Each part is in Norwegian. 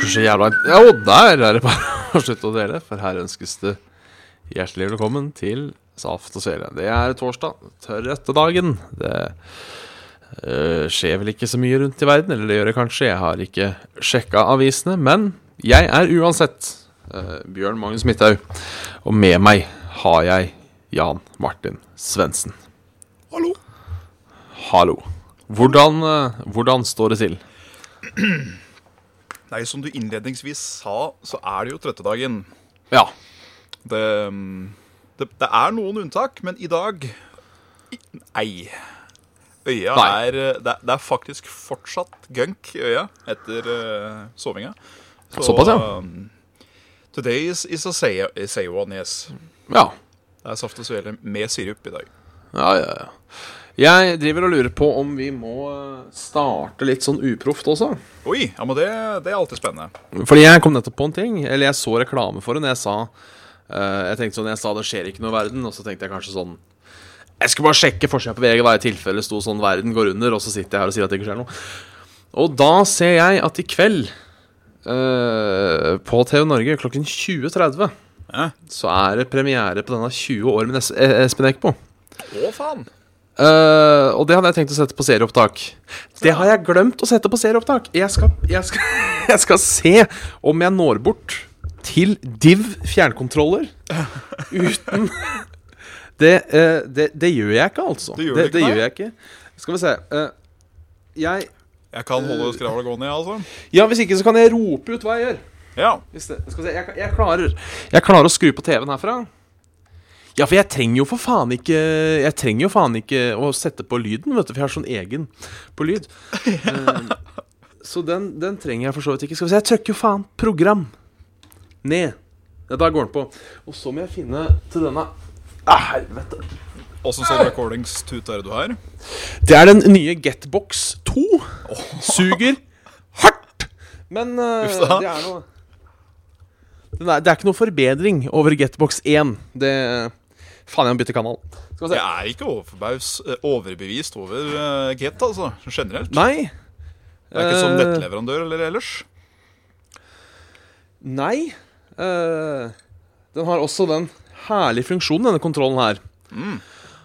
Bruker så jævla Ja, og der er det bare å slutte å dele, for her ønskes det hjertelig velkommen til Saft og Sele. Det er torsdag, tørrete dagen. Det øh, skjer vel ikke så mye rundt i verden, eller det gjør det kanskje. Jeg har ikke sjekka avisene, men jeg er uansett øh, Bjørn Magnus Midthaug. Og med meg har jeg Jan Martin Svendsen. Hallo. Hallo. Hvordan, øh, hvordan står det til? Nei, som du innledningsvis sa, så er det jo trøttedagen. Ja. Det, mm, det, det er noen unntak, men i dag Nei. Øya Nei. er det, er det er faktisk fortsatt gunk i øya etter uh, sovinga. Såpass, ja. um, today is, is a say, say one, yes. Ja. Det er saft og svele med sirup i dag. Ja, ja, ja. Jeg driver og lurer på om vi må øh, starte litt sånn uproft også. Oi, ja, men det, det er alltid spennende. Fordi jeg kom nettopp på en ting, eller jeg så reklame for det når jeg sa uh, Jeg tenkte sånn, jeg sa det skjer ikke noe i verden, og så tenkte jeg kanskje sånn Jeg skulle bare sjekke forsida på VG hva i tilfelle sto sånn 'verden går under', og så sitter jeg her og sier at det ikke skjer noe. Og da ser jeg at i kveld, uh, på TV Norge klokken 20.30, Ja. så er det premiere på denne 20 år med Es- eh, Espen Eckbo. Å, faen. Eh, og det hadde jeg tenkt å sette på serieopptak. Det har jeg glemt å sette på serieopptak. Jeg skal, jeg skal, jeg skal se om jeg når bort til Div fjernkontroller uten det, uh, det, det gjør jeg ikke, altså. Det gjør det, ikke, gjør jeg ikke. Skal vi se. uh, jeg Jeg kan holde skravla gående, jeg, altså. Ja, hvis ikke så kan jeg rope ut hva jeg gjør. Ja. Skal vi se, jeg, jeg, klarer, jeg klarer å skru på TV-en herfra. Ja, for jeg trenger jo for faen ikke Jeg trenger jo faen ikke å sette på lyden, vet du, for jeg har sånn egen på lyd. uh, så den, den trenger jeg for så vidt ikke. Skal vi se, jeg trykker jo faen program. Ned. Ja, da går den på. Og så må jeg finne til denne Ah, helvete. Åssen sånn recordingstut er det du har? Det er den nye Getbox 2. Suger hardt. Men uh, det er noe den er, Det er ikke noe forbedring over Getbox 1. Det Faen, jeg må bytte kanal. Skal vi se. Jeg er ikke overbaus, eh, overbevist over uh, Get, altså, generelt. Nei. Det er ikke som eh, nettleverandør eller ellers. Nei. eh, den har også den herlige funksjonen, denne kontrollen her.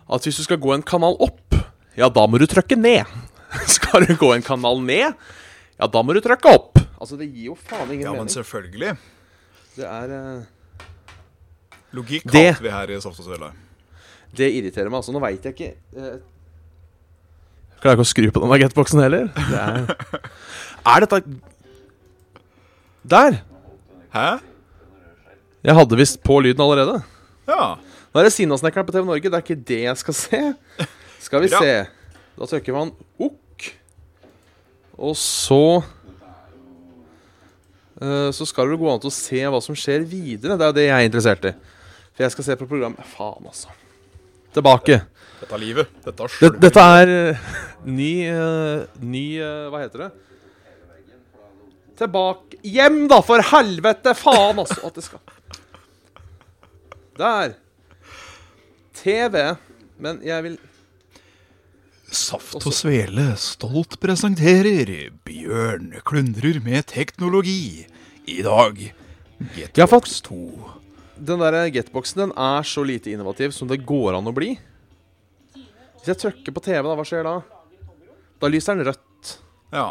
At hvis du skal gå en kanal opp, ja, da må du trykke ned. skal du gå en kanal ned, ja, da må du trykke opp. Altså, det gir jo faen ingen mening. Ja, men mening. selvfølgelig. Det er eh, Logikk Det- kalte vi her i Saft og Svele. Det irriterer meg. altså, Nå veit jeg ikke eh, Klarer ikke å skru på den getboxen heller. Det er, er dette Der! Hæ? Jeg hadde visst på lyden allerede. Ja. Nå er det Sinnasnekkeren på TV Norge. Det er ikke det jeg skal se. Skal vi Ja. se. Da trykker man OK. Og så uh, Så skal det gå an til å se hva som skjer videre. Det er det jeg er interessert i. For jeg skal se på program Faen, altså. Tilbake. Dette er livet. Dette er dette, dette er eh, ny uh, Ny uh, Hva heter det? Tilbake Hjem, da, for helvete! Faen, altså! At det skal Der. TV. Men jeg vil Saft og Svele stolt presenterer Bjørn klundrer med teknologi. I dag Getbox 2. Den der getboxen den er så lite innovativ som det går an å bli. Hvis jeg trykker på TV, da, hva skjer da? Da lyser den rødt. Ja.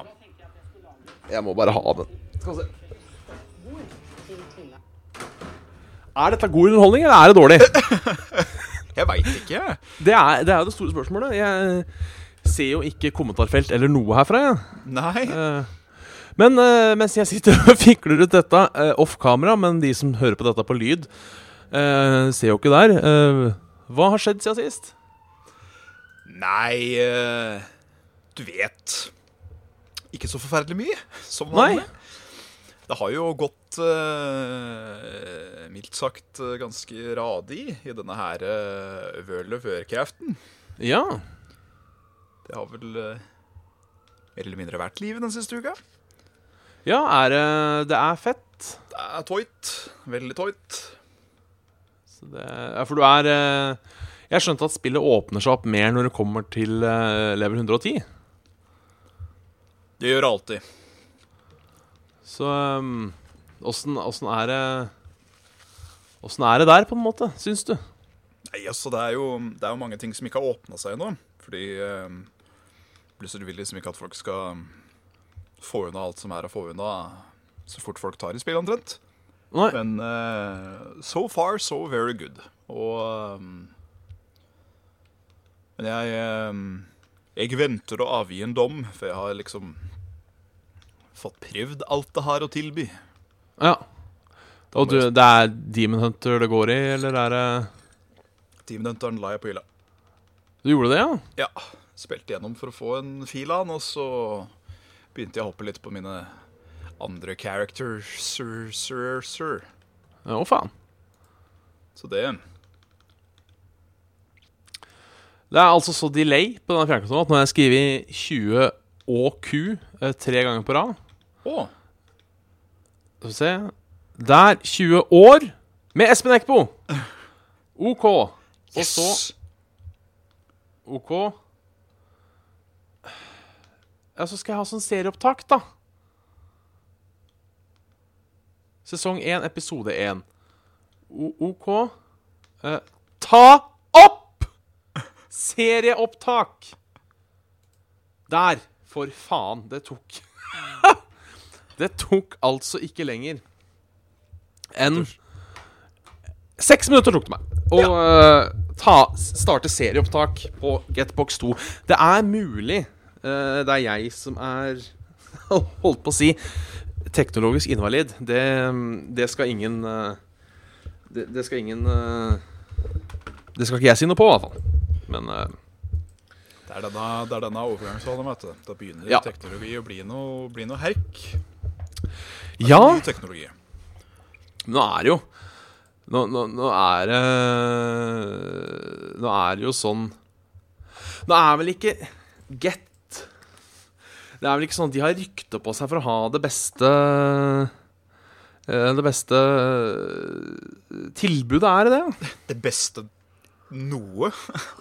Jeg må bare ha den. Skal vi se. Er dette god underholdning, eller er det dårlig? Jeg veit ikke. Det er, det er jo det store spørsmålet. Jeg ser jo ikke kommentarfelt eller noe herfra. Jeg. Nei. Eh, Men uh, mens jeg sitter og fikler ut dette uh, off kamera, men de som hører på dette på lyd, uh, ser jo ikke der. Hva har skjedd siden sist? Nei Du vet ikke så forferdelig mye, som vanlig. Det har jo gått mildt sagt ganske radig i denne her uh, Warcraften. Ja. Det har vel mer eller mindre vært livet den siste uka. Ja, er det Det er fett. Det er toit. Veldig toit. Så det, ja, for du er eh, Jeg skjønte at spillet åpner seg opp mer når det kommer til eh, level 110. Det gjør det alltid. Så um, åssen er det Åssen er det der, på en måte, syns du? Nei, altså, det er jo, det er jo mange ting som ikke har åpna seg ennå. Fordi eh, Blizzard vil liksom ikke at folk skal få unna alt som er å få unna så fort folk tar i spill, omtrent. Nei. Men uh, so far, so very good. Og um, Men jeg um, Jeg venter å avgi en dom, for jeg har liksom fått prøvd alt det har å tilby. Ja. Og du, det er Demon Hunter det går i, eller er det Demon Hunteren la jeg på hylla. Du gjorde det, ja? Ja, spilte gjennom for å få en fil av den, og så begynte jeg å hoppe litt på mine andre characters, sir, sir, sir. Å, faen. Så det Det er altså så delay på denne fjernkontrollen at nå har jeg skrevet 20 og Q eh, tre ganger på rad Å! Skal vi se Der. 20 år med Espen Eckbo. OK. Og så OK. Ja, så skal jeg ha sånn serieopptak, da. Sesong 1, episode 1. O OK. Eh, ta opp! Serieopptak! Der. For faen. Det tok Det tok altså ikke lenger enn Seks minutter tok det meg å uh, ta, starte serieopptak på Getbox 2. Det er mulig eh, det er jeg som er Holdt på å si teknologisk invalid. Det, det skal ingen eh, det, det skal ingen eh, Det skal ikke jeg si noe på, i hvert fall. Men eh, Det er denne, det er denne overgangsalderen, vet du. Da begynner Ja. teknologi å bli noe, bli noe herk. Ja, teknologi. nå er det jo Nå, nå, nå er det Nå er det jo sånn Nå er vel ikke Get Det er vel ikke sånn at de har rykte på seg for å ha det beste eh, Det beste eh, tilbudet, er det det? Det beste noe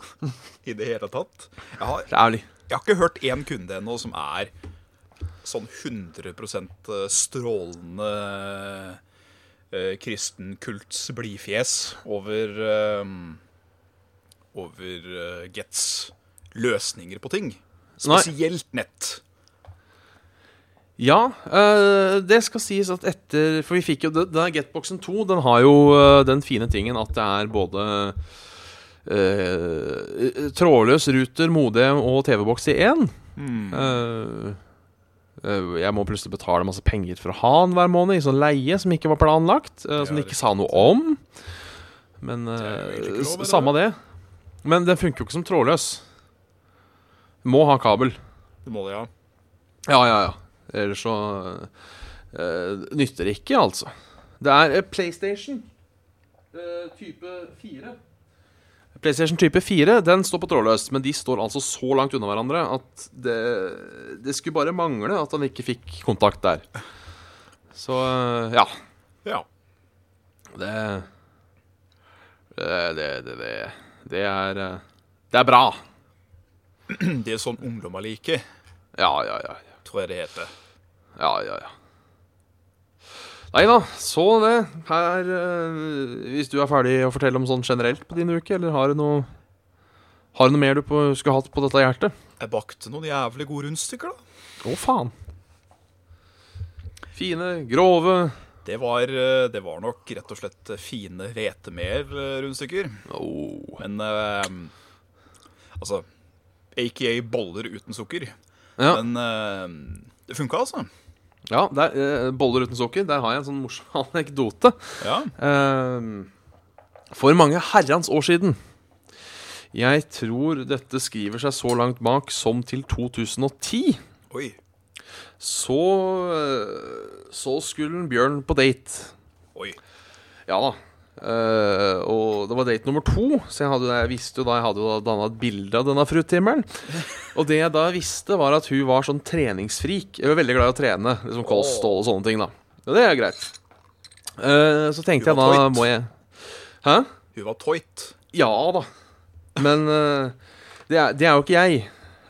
i det hele tatt. Jeg har, jeg har ikke hørt én kunde ennå som er sånn 100 strålende eh, kristen kults blidfjes over eh, Over eh, Gets løsninger på ting. Spesielt nett. Ja, eh, det skal sies at etter For vi fikk jo den- Denne Getboxen 2 Den har jo eh, den fine tingen at det er både uh, trådløs ruter, modem og TV-boks i én. Eh, jeg må plutselig betale masse penger for å ha den hver måned i sånn leie som ikke var planlagt. Uh, som de ikke sa noe om. Men det samme det. Men den funker jo ikke som trådløs. Må ha kabel. Det må det, ja. Ja, ja, ja. Ellers så uh, nytter det ikke, altså. Det er eh, PlayStation uh, type 4. PlayStation type 4 den står på trådløst, men de står altså så langt unna hverandre at det, det skulle bare mangle at han ikke fikk kontakt der. Så ja. ja. Det Det, det, det, det, er Det er bra. Det er sånn ungdommer liker, Ja, ja, ja. ja. tror jeg det heter. Ja, ja, ja. Nei da, så det. Her eh, Hvis du er ferdig å fortelle om sånn generelt på din uke, eller har du noe Har du noe mer du på, skulle hatt på dette hjertet? Jeg bakte noen jævlig gode rundstykker, da. Å, faen. Fine, grove Det var, eh, det var nok rett og slett fine hvetemel-rundstykker. oh. Men eh, Altså Aka boller uten sukker. Ja, Men eh, det funka, altså. Ja der, eh, boller uten sukker. Der har jeg en sånn morsom anekdote. Ja. Ehm, for mange herrens år siden. Jeg tror dette skriver seg så langt bak som til 2010. Oi. Så eh, Så skulle Bjørn på date. Oi. Ja da. Eh, og det var date nummer to, så jeg, hadde, jeg visste jo da Jeg hadde jo danna et bilde av denne frutimmeren. Og det jeg da visste, var at hun var sånn treningsfrik. Jeg var veldig glad i å trene. Liksom kosthold og sånne ting, da. Og det er greit. Uh, så tenkte jeg da toit. må jeg Hæ? Hun var toit. Ja da. Men uh, det, er, det er jo ikke jeg.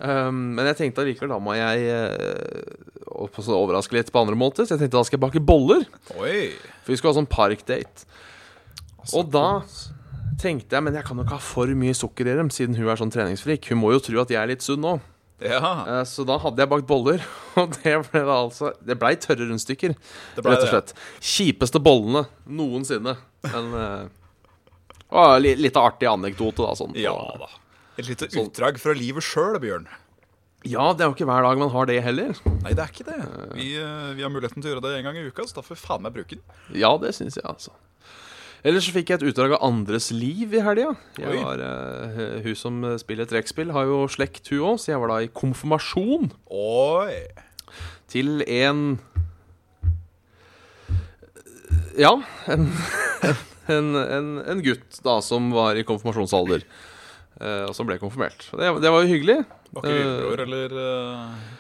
Um, men jeg tenkte allikevel da må jeg uh, overraske litt på andre måter. Så jeg tenkte da skal jeg bake boller. Oi. For vi skulle ha sånn parkdate. Altså, Og da tenkte jeg men jeg kan jo ikke ha for mye sukker i dem, siden hun er sånn treningsfrik. Hun må jo tro at jeg er litt sunn nå. Ja, Eh, så da hadde jeg bakt boller, og det ble da altså Det blei tørre rundstykker, det ble rett og slett. Kjipeste bollene noensinne. Men uh, og Litt av artig anekdote, da. Sånn, Ja da. Et lite Sånn. utdrag fra livet sjøl, Bjørn. ja, det er jo ikke hver dag man har det heller. Nei, det er ikke det. Vi, eh, vi har muligheten til å gjøre det en gang i uka, så da får vi faen meg bruke den. Ja, det syns jeg, altså. Ellers så fikk jeg et utdrag av andres liv i helga. Var, eh, Hun som spiller trekkspill, har jo slekt, hun òg, så jeg var da i konfirmasjon Oi. til en Ja, en, en, en, en gutt da som var i konfirmasjonsalder. Uh, og som ble konfirmert. Det, det var jo hyggelig. Var ikke lillebror, eller Uh...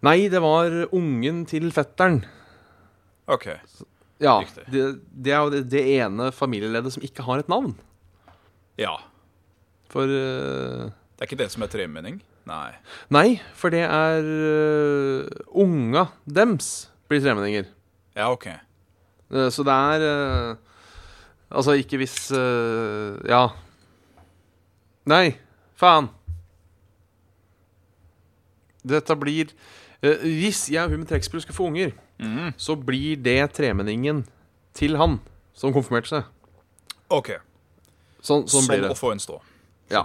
Nei, det var ungen til fetteren. OK. Ja, det, det er jo det, det ene familieleddet som ikke har et navn. Ja. For uh, Det er ikke det som er tremenning? Nei. Nei, for det er uh, unga dems blir tremenninger. Ja, OK. Uh, så det er Altså, ikke hvis Ja. Nei, faen. Dette blir Hvis jeg og hun med trekkspill skal få unger, Mhm. så blir det tremenningen til han som konfirmerte seg. OK. Sånn, sånn blir det. å få en stå. Ja.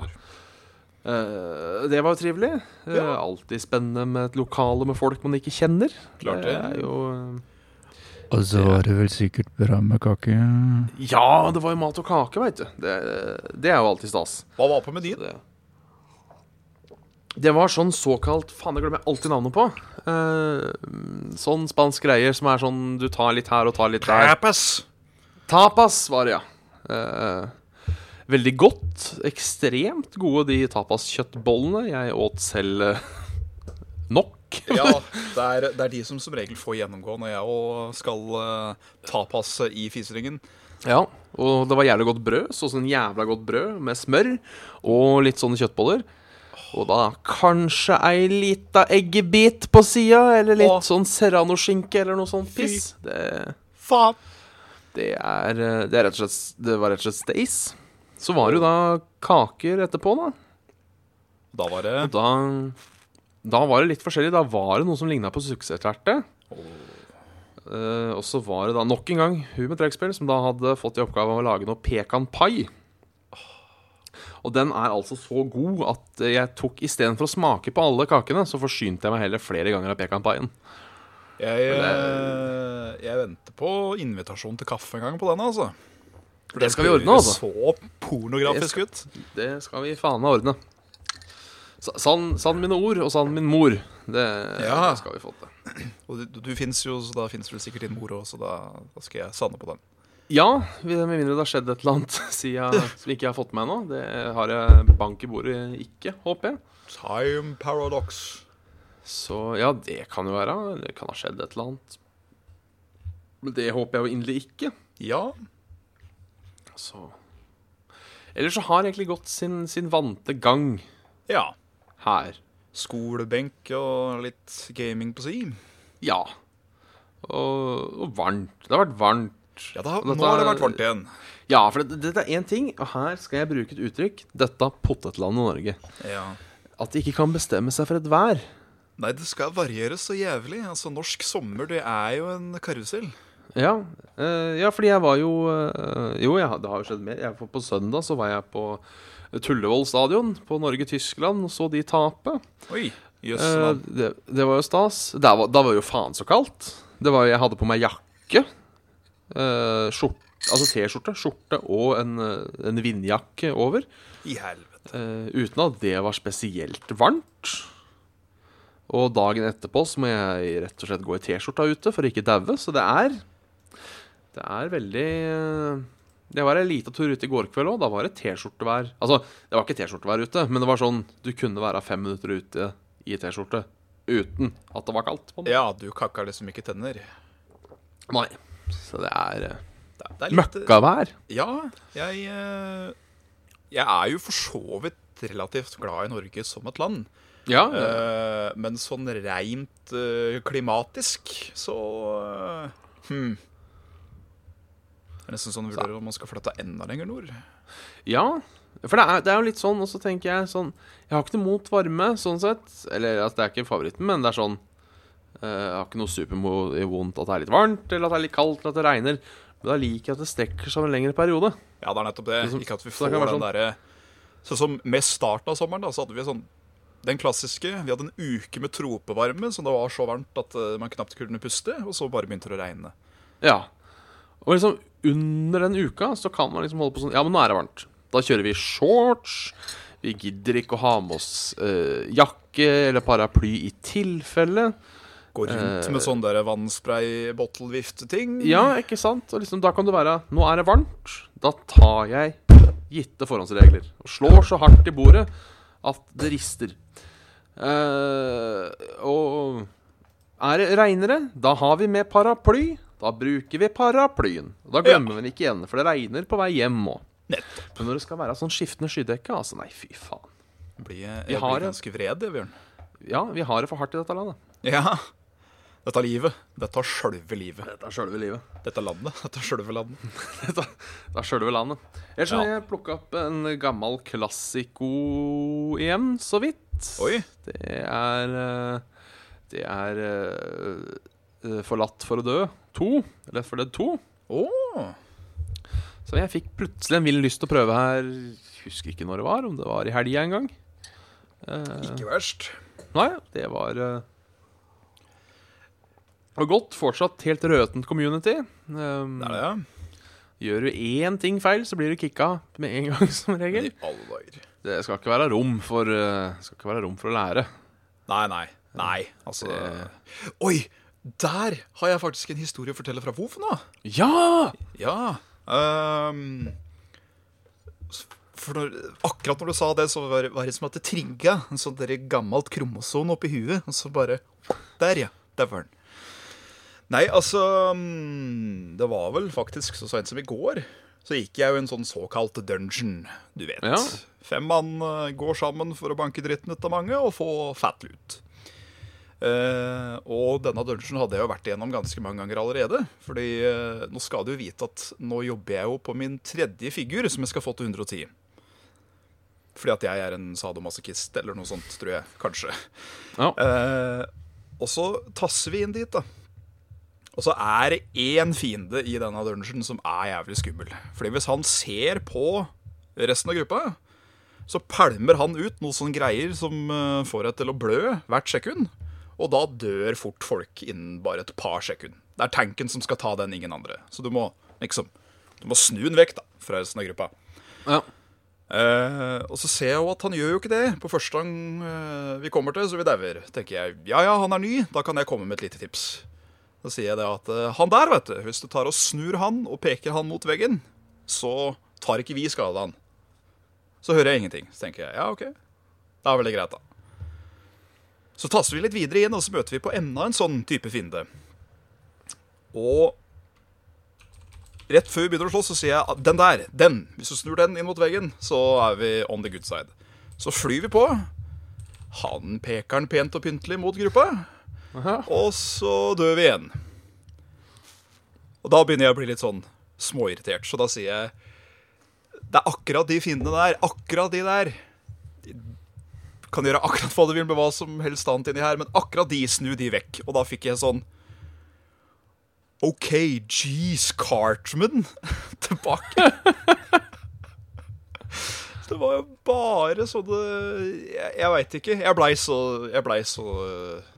Uh, det var jo trivelig. Ja. Uh, alltid spennende med et lokale med folk man ikke kjenner. Klart det. er jo uh, Og så var det vel sikkert bra med kake. Ja, det var jo mat og kake, veit du. Det, det er jo alltid stas. Hva var på menyen? Det, var sånn såkalt Faen, det glemmer jeg alltid navnet på. Eh, sånn spansk greier som er sånn du tar litt her og tar litt der. Tapas. Tapas var det, ja. Eh, veldig godt. Ekstremt gode, de tapaskjøttbollene. Jeg åt selv eh, nok. Ja, det er, det er de som som regel får gjennomgå når jeg òg skal uh, tapas i fiseringen. Ja, og det var jævlig godt brød. Så sånn jævla godt brød med smør og litt sånne kjøttboller. Og da kanskje ei lita eggebit på sida, eller litt Åh. sånn serranoskinke eller noe sånt piss. Det, Faen. det, er, eh, det er rett og slett Det var rett og slett stays. Så var det jo da kaker etterpå, da. Da var det Og da, da var det litt forskjellig. Da var det noe som ligna på suksessterte. Eh, og så var det da nok en gang hun med trekkspill som da hadde fått i oppgave å lage noe pekanpai. Og den er altså så god at jeg tok istedenfor å smake på alle kakene, så forsynte jeg meg heller flere ganger av pekanpaien. Jeg, eh, jeg venter på invitasjon til kaffe en gang på den, altså. For Det skal vi ordne, altså. Så pornografisk ut. Det skal vi faen meg ordne. Sa- Sann sann mine ord og sann min mor. Det, Ja. det skal vi få til. Og du, du finnes jo, så da fins vel sikkert din mor òg, så da, da skal jeg sanne på den. Ja, med mindre det har skjedd et eller annet siden som ikke jeg har fått med meg ennå. Det har jeg bank i bordet ikke, håper jeg. Time paradox. Så ja, det kan jo være. Det kan ha skjedd et eller annet. Men det håper jeg jo inderlig ikke. Ja. Så Ellers så har egentlig gått sin, sin vante gang Ja. her. Skolebenk og litt gaming på si. Ja. Og, og varmt. Det har vært varmt. Ja, da, dette nå har det vært varmt igjen. Ja, for det- dette er én ting, og her skal jeg bruke et uttrykk. Dette potetlandet Norge. Ja. At de ikke kan bestemme seg for et vær. Nei, det skal variere så jævlig. Altså, Norsk sommer, det er jo en karusell. Ja, eh, ja fordi jeg var jo eh, Jo, jeg, det har jo skjedd mer. Jeg, på søndag så var jeg på Tullevoll stadion på Norge-Tyskland og så de tape. Oi. Jøss. Eh, det, det var jo stas. Var, da var jo faen så kaldt. Det var, jeg hadde på meg jakke. Eh, skjort, altså T-skjorte, skjorte og en, eh, en vindjakke over. I helvete. Uh, uten at det var spesielt varmt. Og dagen etterpå så må jeg rett og slett gå i T-skjorta ute for å ikke daue. Så det er Det er veldig Det var en lita tur ute i går kveld òg. Da var det T-skjortevær. Altså, det var ikke T-skjortevær ute, men det var sånn du kunne være fem minutter ute i T-skjorte uten at det var kaldt. Ja, du kakka liksom ikke tenner. Nei. Så det er eh, Det, det er litt møkkavær. Ja, jeg eh, Jeg er jo for så vidt relativt glad i Norge som et land. Ja. uh, men sånn reint uh, klimatisk så uh, hmm. Det er nesten sånn vurderer om man skal flytte enda lenger nord. Ja, for det er, det er jo litt sånn, og så tenker jeg sånn Jeg har ikke noe mot varme, sånn sett. Eller altså, det er ikke favoritten, men det er sånn eh, Jeg har ikke noe supervondt at det er litt varmt, eller at det er litt kaldt, eller at det regner. Men da liker jeg at det strekker seg over en lengre periode. Ja, det er nettopp det. Liksom, Ikke at vi får den sånn- derre Sånn som med starten av sommeren, da, så hadde vi sånn den klassiske. Vi hadde en uke med tropevarme, så det var så varmt at eh, man knapt kunne puste. Og så bare begynte det å regne. Ja. Og liksom under den uka så kan man liksom holde på sånn Ja, men nå er det varmt. Da kjører vi shorts. Vi gidder ikke å ha med oss eh, jakke eller paraply i tilfelle. Gå rundt med sånn der vannspray-bottle-vifteting. Ja, ikke sant? Og liksom, da kan det være Nå er det varmt. Da tar jeg gitte forhåndsregler og slår så hardt i bordet at det rister. Uh, og er det regnere, da har vi med paraply. Da bruker vi paraplyen. Og da glemmer vi den ikke igjen, for det regner på vei hjem òg. Men når det skal være sånn skiftende skydekke, altså nei, fy faen. Blir jeg, jeg blir ganske vred, Bjørn. Ja, vi har det for hardt i dette landet. Ja. Dette livet. Dette sjølve livet. Dette er sjølve livet. Dette landet. Dette er sjølve landet. Dette det er sjølve landet. Ellers så har Ja. jeg plukka opp en gammel klassiko igjen, så vidt. Oi. Det er eh, Det er eh, Forlatt for å dø 2. Left for Dead 2. Å. Så jeg fikk plutselig en vill lyst til å prøve her. Husker ikke når det var, om det var i helga en gang. Eh, Ikke verst. nei, det var uh, Og godt. Fortsatt helt røtent community. Um, Det er det, ja. Gjør du én ting feil, så blir du kicka med en gang, som regel. Det skal ikke være rom for, uh, skal ikke være rom for å lære. Nei, nei. Nei, altså Oi! Der har jeg faktisk en historie å fortelle fra WoW nå. Ja! Ja. Um, for når, akkurat når du sa det, så var, var det som at det trigga en sånn gammelt kromosom oppi huet. Og så bare Der, ja. Der var den. Nei, altså mm, Det var vel faktisk så seint som i går. Så gikk jeg jo en sånn såkalt dungeon, du vet. Ja. Fem mann eh, går sammen for å banke dritten ut av mange og få fat loot. Uh, og denne dungeon hadde jeg jo vært igjennom ganske mange ganger allerede. Fordi uh, nå skal du jo vite at nå jobber jeg jo på min tredje figur, som jeg skal få til 110. Fordi at jeg er en sadomasochist, eller noe sånt, tror jeg. Kanskje. Ja. Uh, og så tasser vi inn dit, da. Og så er det én fiende i denne dungeon som er jævlig skummel. Fordi hvis han ser på resten av gruppa, så pælmer han ut noe sånn greier som eh, får deg til å blø hvert sekund. Og da dør fort folk innen bare et par sekund. Det er tanken som skal ta den, ingen andre. Så du må liksom Du må snu den vekk da, fra resten av gruppa. ja. Eh, og så ser jeg jo at han gjør jo ikke det på første gang eh, vi kommer til, så vi dauer. Tenker jeg ja ja, han er ny, da kan jeg komme med et lite tips. Da sier jeg det at eh, han der, vet du, hvis du tar og snur han og peker han mot veggen, så tar ikke vi skade av han. Så hører jeg ingenting. Så tenker jeg ja, OK. Det er veldig greit, da. Så tasser vi litt videre inn, og så møter vi på enda en sånn type fiende. Og rett før vi begynner å slåss, så sier jeg at den der, den, hvis du snur den inn mot veggen, så er vi on the good side. Så flyr vi på. Han peker den pent og pyntelig mot gruppa, Og så dør vi igjen. Og da begynner jeg å bli litt sånn småirritert, så da sier jeg Det er akkurat de fiendene der, akkurat de der. Kan gjøre akkurat hva du vil med hva som helst annet inni her, men akkurat de, snu de vekk. Og da fikk jeg sånn OK, jeez, Cartman tilbake. det var jo bare sånne Jeg, jeg veit ikke. Jeg blei så Jeg ble så eh,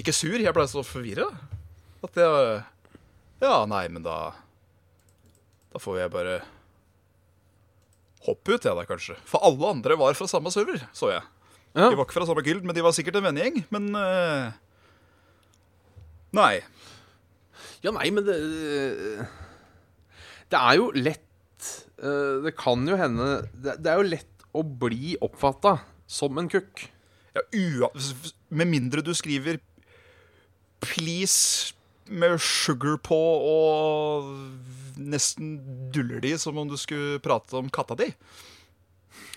Ikke sur, jeg ble så forvirra. At jeg Ja, nei, men da Da får jeg bare hoppe ut, jeg da, kanskje. For alle andre var fra samme server, så jeg. Ja. De var ikke fra samme guild, men de var sikkert en vennegjeng. Men uh, Nei. Ja, nei, men det Det er jo lett eh, Det kan jo hende Det, det er jo lett å bli oppfatta som en kukk. Ja, med mindre du skriver 'please' med sugar på og nesten duller de som om du skulle prate om katta di.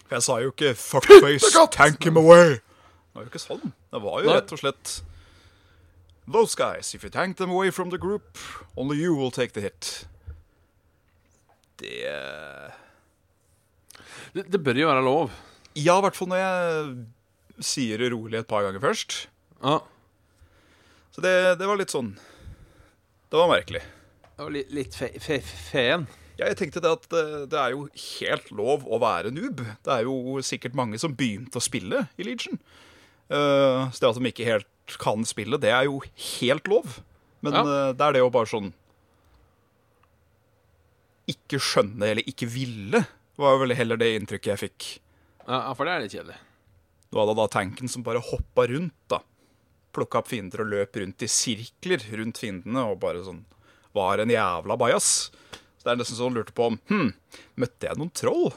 For jeg sa jo ikke 'fuckface, tank him away'. Det var jo ikke sånn. Det var jo Nei. rett og slett Those guys, if you tank them away from the group, only you will take the hit. Det Det, det bør jo være lov. Ja, i hvert fall når jeg sier det rolig et par ganger først. Ja. Så det, det var litt sånn Det var merkelig. Det var litt, litt fe, fe, feen. Ja, jeg tenkte det at det, det er jo helt lov å være noob. Det er jo sikkert mange som begynte å spille i Legion. Eh, så det at de ikke helt kan spille, det er jo helt lov. Men Ja. eh, det er det å bare sånn Ikke skjønne eller ikke ville, var vel heller det inntrykket jeg fikk. Ja, for det er litt kjedelig. Du hadde da tanken som bare hoppa rundt, da. Plukka opp fiender og løp rundt i sirkler rundt fiendene og bare sånn Var en jævla bajas. Så det er nesten sånn lurte på om Hm, møtte jeg noen troll?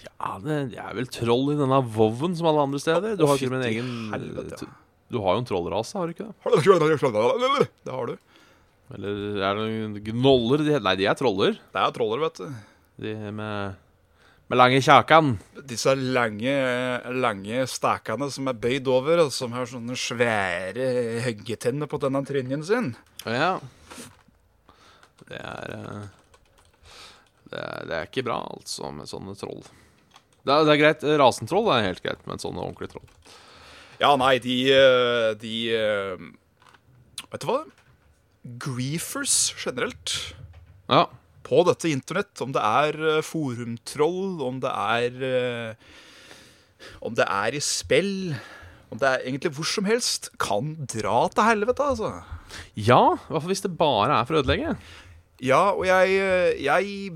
Ja, det, er vel troll i denne voven som alle andre steder. Du har jo en egen helvete, ja. Du har jo en trollrase, har du ikke det? Det har du. Eller er det noen gnoller? Nei, de er troller. Det er troller, vet du. De med, med lange kjakan. Disse lange, lange stakene som er bøyd over, og som har sånne svære hoggetenner på denne trynnen sin. Ja. Det er, eh, det er Det er ikke bra, altså, med sånne troll. Det er, det er greit. Rasentroll er helt greit, men sånne ordentlige troll. Ja, nei, de, eh, de eh, Vet du hva? Griefers generelt. Ja. På dette internett, om det er eh, forumtroll, om det er eh, Om det er i spill, om det er egentlig hvor som helst, kan dra til helvete, altså. ja, i hvert fall hvis det bare er for å ødelegge. Ja, og jeg, eh, jeg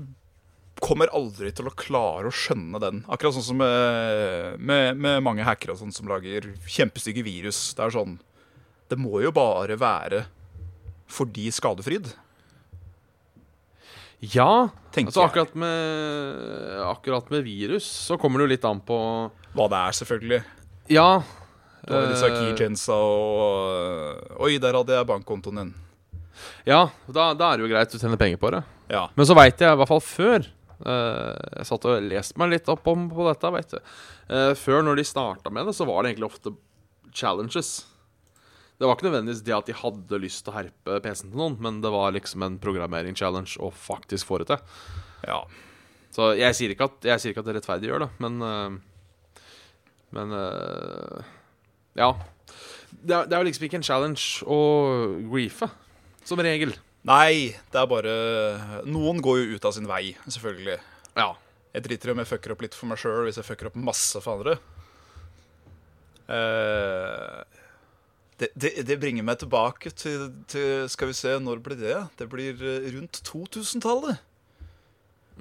kommer aldri til å klare å skjønne den. Akkurat sånn som med, med, med mange hackere og sånn som lager kjempestygge virus. Det er sånn Det må jo bare være fordi skadefryd, Ja, altså akkurat med, akkurat med virus så kommer det jo litt an på Hva det er, selvfølgelig. Ja. Du har disse eh, keygensa og Oi, der hadde jeg bankkontoen din. Ja, da, da er det jo greit du tjener penger på det. Ja. Men så veit jeg, i hvert fall før uh, Jeg satt og leste meg litt opp om på dette, vet du. Uh, før, når de starta med det, så var det egentlig ofte challenges. Det var ikke nødvendigvis det at de hadde lyst til å herpe PC-en til noen, men det var liksom en programmering-challenge å faktisk få det til. ja. Så jeg sier ikke at, jeg sier ikke at det rettferdiggjør det, men eh, Men eh, Ja. Det er, det er jo liksom ikke en challenge å griefe, som regel. Nei, det er bare Noen går jo ut av sin vei, selvfølgelig. Ja. Jeg driter i om jeg fucker opp litt for meg sjøl hvis jeg fucker opp masse for andre. Eh, det, det, det bringer meg tilbake til, til Skal vi se, når blir det? Det blir eh, rundt 2000-tallet.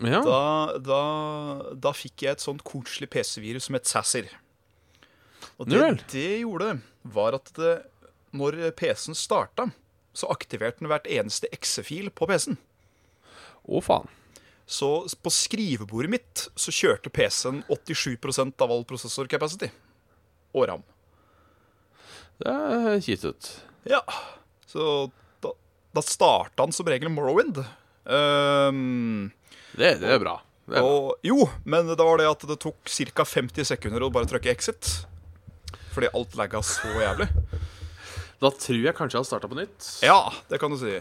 ja. Da, da, da fikk jeg et sånt koselig PC-virus som het Sasser. Og det det gjorde, var at det, når PC-en starta, så aktiverte den hvert eneste X-fil på PC-en. Å, faen. Så på skrivebordet mitt så kjørte PC-en 87 av all prosessorkapasitet. Og RAM. Det er kjipt ut. Ja. Så da, da starta han som regel Morrowind. Um, Det, det er bra. Det er bra. og, jo, men det var det at det tok ca. 50 sekunder å bare trykke exit. Fordi alt lagga så jævlig. Da tror jeg kanskje jeg har starta på nytt. Ja, det kan du si.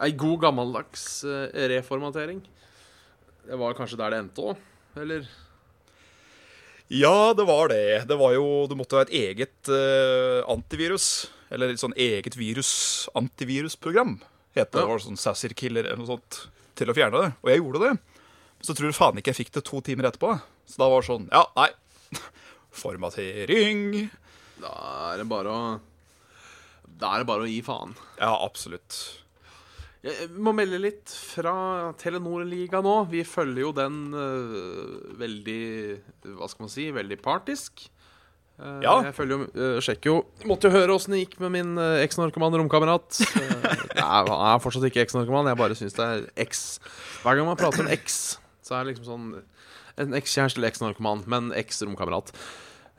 Ei god gammeldags eh, reformatering. Det var kanskje der det endte òg, eller? Ja, det var det. Det var jo, Du måtte ha et eget uh, antivirus. Eller et sånn eget virus-antivirusprogram. Heter det. Ja. det var sånn Sassir Killer eller noe sånt. Til å fjerne det. Og jeg gjorde det. Men så tror du faen ikke jeg fikk det to timer etterpå. Så da var det sånn Ja, nei. Formatering. Da er det bare å Da er det bare å gi faen. Ja, absolutt. Jeg må melde litt fra Telenor-liga nå. Vi følger jo den uh, veldig Hva skal man si? Veldig partisk. Uh, Ja. Jeg følger jo, uh, sjekker jo Måtte jo høre åssen det gikk med min uh, eks-narkoman romkamerat. Han er fortsatt ikke eks-narkoman. Jeg bare syns det er eks. Hver gang man prater om eks, så er det liksom sånn En ekskjæreste eller eks-narkoman, men eks-romkamerat.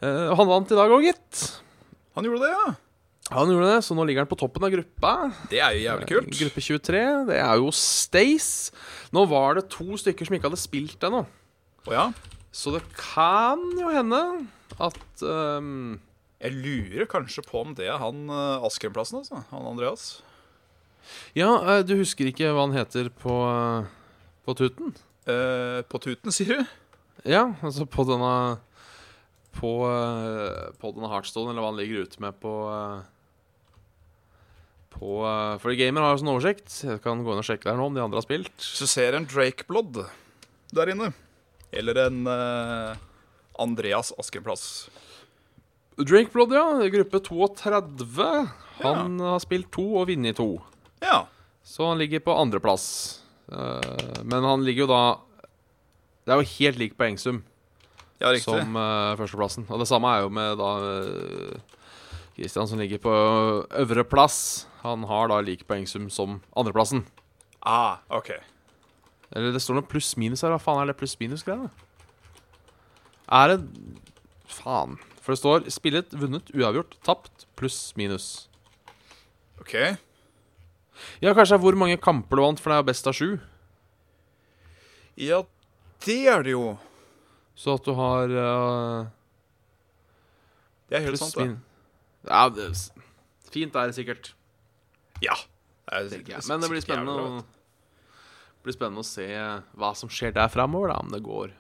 Han vant i dag òg, gitt. Han gjorde det, ja. Han gjorde det, så nå ligger han på toppen av gruppa. Det er jo jævlig kult. Gruppe 23. Det er jo Stace. Nå var det to stykker som ikke hadde spilt ennå. Oh, ja. Så det kan jo hende at um, Jeg lurer kanskje på om det er han uh, Askremplassen, altså. Han Andreas. Ja, uh, du husker ikke hva han heter på, uh, på Tuten? Eh, på Tuten, sier du? Ja, altså på denne På, eh, på denne Heartstone, eller hva han ligger ute med på eh, På eh, Fordi Gamer har jo sånn oversikt. Jeg kan gå inn og sjekke der nå om de andre har spilt. Så ser en Drake Blood der inne, eller en uh, Andreas Askenplass. Drake Blood, ja. Gruppe 32. Han har spilt to og vunnet to. Ja. Så han ligger på andreplass. Uh, men han ligger jo da Det er jo helt lik poengsum ja, riktig. som uh, førsteplassen. Og det samme er jo med da uh, Christian som ligger på øvre plass. Han har da lik poengsum som andreplassen. Ah, ok. Eller det står noe pluss-minus her. Hva faen er det pluss-minus-greia? Er det Faen. For det står spillet, vunnet, uavgjort, tapt, pluss-minus. Ok. Ja, kanskje hvor mange kamper du vant, for det er best av sju. Ja, det er det jo. Så at du har uh, Det er helt sant, det. Ja, det, er fint er det sikkert. Ja. Det er. Men det blir spennende, å, blir spennende å se hva som skjer der framover, da. Om det går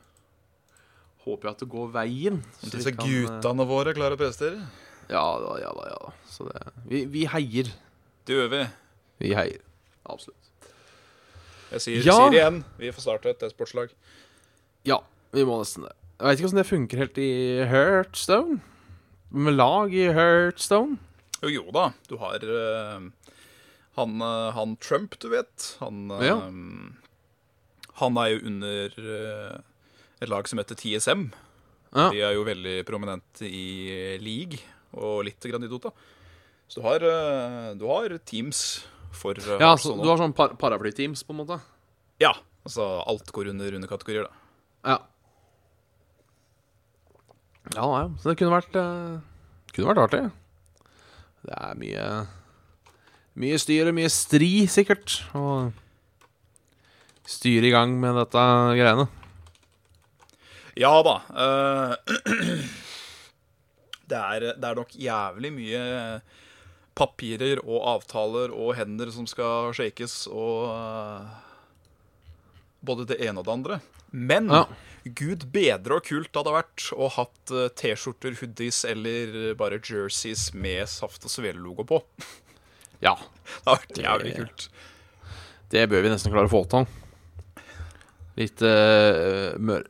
Håper jeg at det går veien. så disse kan, eh, guttene våre klarer å prestere. Ja da, ja da. ja da Så det Vi, vi heier. Det gjør vi. Vi heier. Absolutt. Jeg sier, Ja. sier igjen, vi får starte et e-sportslag. Ja, vi må nesten det. Jeg vet ikke hvordan det funker helt i Heartstone. Med lag i Heartstone. Jo, jo da, du har uh, han, eh, han Trump, du vet. Han, eh, Ja. han er jo under uh, et lag som heter TSM. Ja. De er jo veldig prominente i league og litt grann i Dota. Så du har, uh, du har teams for Ja, så Hearthstone du har sånn par paraplyteams, på en måte? Ja, altså alt går under underkategorier, da. Ja. Ja, ja. Så det kunne vært uh, Kunne vært artig. Det er mye Mye styr og mye stri, sikkert. Og styre i gang med dette greiene. Ja da. Uh, det, er, det er nok jævlig mye papirer og avtaler og hender som skal shakes og eh, Både det ene og det andre. Men Ja. gud bedre og kult hadde vært å hatt eh, T-skjorter, hoodies eller bare jerseys med Saft og Svele-logo på. Ja. Det hadde vært jævlig kult. Det bør vi nesten klare å få til. Litt uh, mør.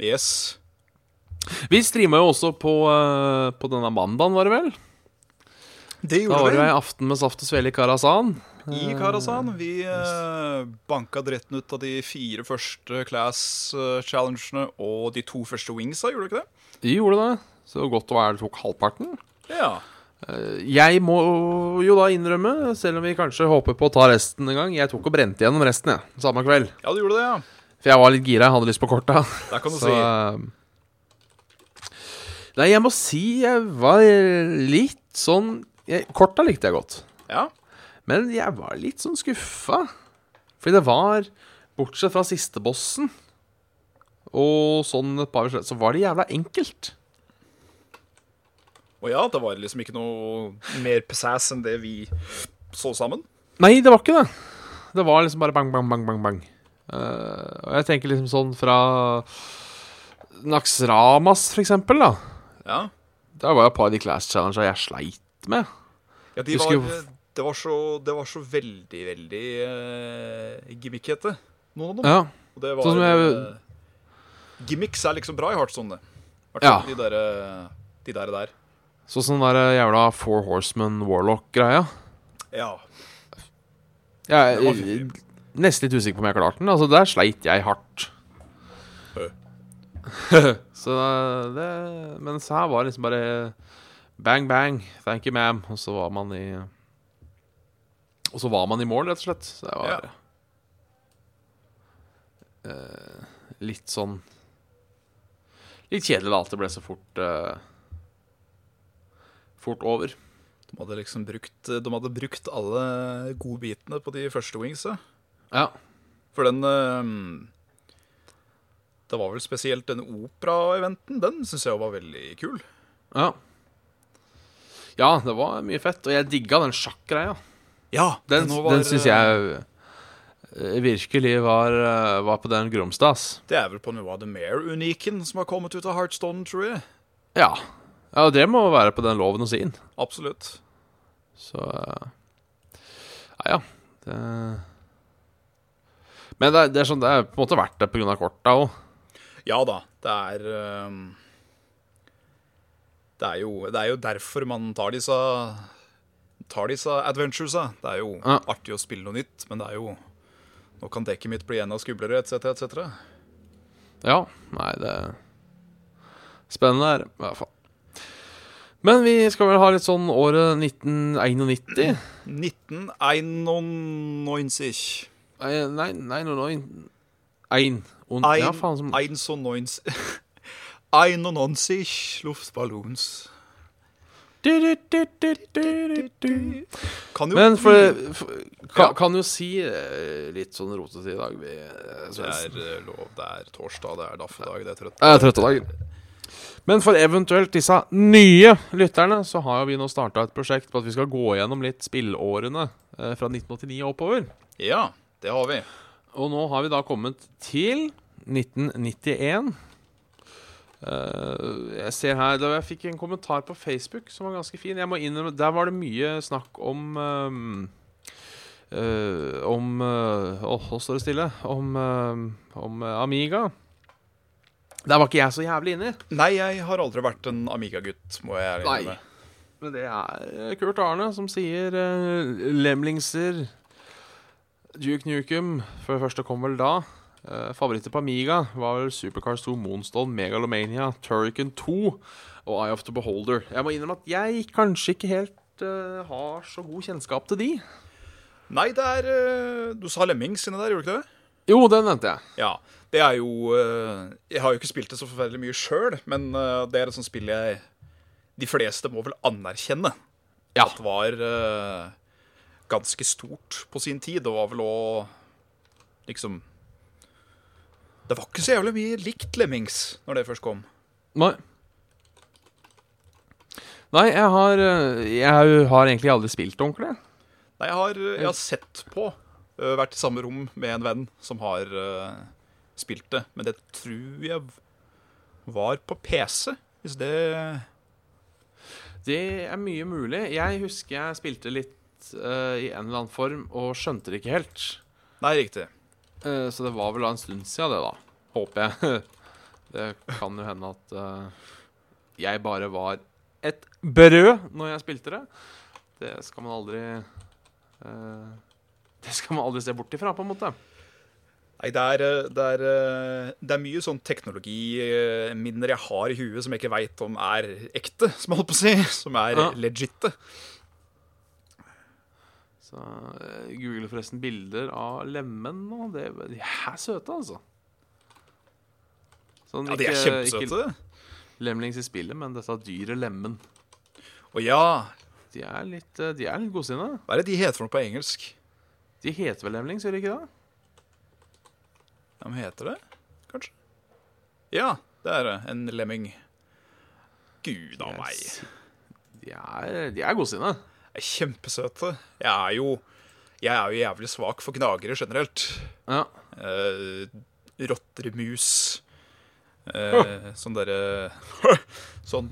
Yes. Vi streama jo også på, uh, på denne mandagen, var det vel? Det Da var det jo ei aften med saft og svele i Karasan. I Karasan. Vi eh, banka dritten ut av de fire første class-challengene og de to første wingsa, gjorde du ikke det? De gjorde det. Så godt være det tok halvparten. Ja. Eh, Jeg må jo da innrømme, selv om vi kanskje håper på å ta resten en gang Jeg tok og brente gjennom resten, jeg, samme kveld. Ja, du gjorde det, ja. For jeg var litt gira, jeg hadde lyst på korta. Der kan du Så si. eh, Nei, jeg må si jeg var litt sånn jeg, Korta likte jeg godt. Ja. Men jeg var litt sånn skuffa. Fordi det var, bortsett fra siste bossen og sånn et par så var det jævla enkelt. Og ja, det var liksom ikke noe mer pizzazz enn det vi så sammen. Nei, det var ikke det. Det var liksom bare bang, bang, bang, bang, bang. Uh, og jeg tenker liksom sånn fra Naxramas, for eksempel, da. Ja. Der var jo et par av de Class Challengene jeg sleit med. ja de Husker var, det, var så, det var så veldig, veldig uh, gimmickete, noen av dem. Ja. Og det var Sånn som jeg- uh, Gimmicks er liksom bra i Heartstone, det. Ja. De der, eh, de der, der. Sånn som den der jævla Four Horsemen Warlock-greia. Ja. Jeg er nesten litt usikker på om jeg klarte den. Altså, der sleit jeg hardt. Så det Mens her var det liksom bare bang, bang, thank you, ma'am. Og så var man i Og så var man i mål, rett og slett. Så det var Ja. eh, litt sånn Litt kjedelig da at det ble så fort uh, Fort over. De hadde liksom brukt, de hadde brukt alle gode bitene på de første wingsa. Ja. For den uh, Det var vel spesielt den opera-eventen. Den syns jeg var veldig kul. Ja. Ja, det var mye fett. Og jeg digga den sjakkgreia. Ja, Den, var, den syns jeg eh, virkelig var, eh, var på den grumstas. Det er vel på noe av det mer uniken som har kommet ut av Heartstone, tror jeg. Ja. ja, det må være på den loven si den. Absolutt. Så eh, Ja, ja. Det Men det, er- det er sånn, det er på en måte verdt det pga. korta òg. Ja da, det er um... det er, jo, det er jo derfor man tar disse Tar disse adventuresa. Det er jo Ja. artig å spille noe nytt, men det er jo Nå kan dekket mitt bli enda skublere, etc., etc. Ja. Nei, det er Spennende er det, i hvert fall. Men vi skal vel ha litt sånn året 1991? 1991. Nei, nei, nei, Ein. Und, Ein, ja, faen som 91 91 Luftballons. du, du, du, du, du, du. Kan jo Men for, for kan, kan jo si eh, litt sånn rotete i dag, vi eh, Det er eh, lov, det er torsdag, det er daffedag, det er trøtt. Jeg er trøtte. Men for eventuelt disse nye lytterne, så har vi nå starta et prosjekt på at vi skal gå gjennom litt spillårene fra 1989 og oppover. Ja, det har vi. Og nå har vi da kommet til 1991. Eh, jeg ser her Jeg fikk en kommentar på Facebook som var ganske fin. Jeg må innrømme, Der var det mye snakk om eh, Om Åh, nå står det stille. Om, om Amiga. Der var ikke jeg så jævlig inni. Nei, jeg har aldri vært en Amiga-gutt, må jeg innrømme. Men det er Kurt Arne som sier uh, Lemlingser Duke Nukem før første kom vel da Favoritter på Amiga var vel Supercars 2, Moonstone, Megalomania, Turrican 2 og Eye of the Beholder. Jeg må innrømme at jeg kanskje ikke helt uh, har så god kjennskap til de. Nei, det er uh, Du sa Lemmings inne der, gjorde du ikke det? Jo, den nevnte jeg. Ja. Det er jo eh, Jeg har jo ikke spilt det så forferdelig mye sjøl, men eh, det er et sånt spill jeg De fleste må vel anerkjenne Ja. at var eh, ganske stort på sin tid. Det var vel òg liksom Det var ikke så jævlig mye likt Lemmings når det først kom. Nei. Nei, jeg har eh, Jeg har egentlig aldri spilt ordentlig. Nei, jeg har, jeg har sett på, øh, vært i samme rom med en venn som har uh, spilt det. Men det tror jeg var på PC, hvis det Det er mye mulig. Jeg husker jeg spilte litt uh, i en eller annen form og skjønte det ikke helt. Nei, riktig. Eh, så det var vel da en stund siden, det, da. Håper jeg. det kan jo hende at eh, jeg bare var et brød når jeg spilte det. Det skal man aldri eh, Det skal man aldri se bort ifra, på en måte. Nei, det er, det er, det er mye sånn teknologiminner jeg har i huet som jeg ikke veit om er ekte, som jeg holdt på å si. Som er Ja. legitte. Så eh, Google forresten bilder av lemen nå. Det, de er søte, altså. Sånn, Ja, de er ikke- kjempesøte. Ikke lemlings i spillet, men dette dyret lemen. Å ja, De er litt, eh, de er litt godsinna. hva er det de heter for noe på engelsk? De heter vel lemlings, gjør de ikke det? Ja, men heter det kanskje? Ja, det er det. En lemming. Gud a meg. De er, de er godsinne. Er kjempesøte. Jeg er jo Jeg er jo jævlig svak for gnagere generelt. Ja. Eh, rotter, mus eh, Sånn derre Sånn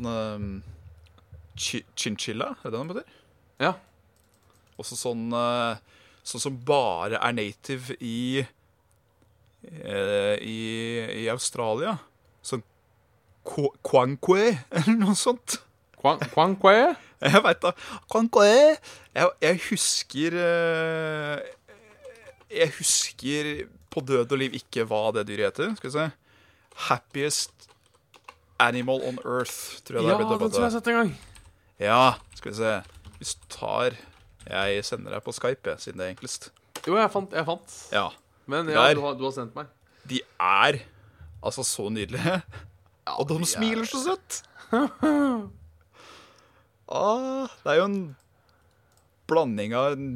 chi chinchilla, er det den betyr? ja. Også sånn eh, Sånn som bare er native i eh, i, i Australia. Sånn Kwa- Kwankwe, eller noe sånt. Kwankwe? Jeg veit da. Jeg, jeg husker eh, jeg husker på død og liv ikke hva det dyret heter. Skal vi se. Happiest animal on earth, tror jeg det er blitt den tror jeg har sett en gang. Ja, skal vi se. Hvis du tar Jeg sender deg på Skype, siden det er enklest. Jo, jeg fant. Jeg fant. Ja. Men ja, Der. du har, du har sendt meg. De er altså så nydelige. Og de de er- smiler så søtt. ah, det er jo en blanding av en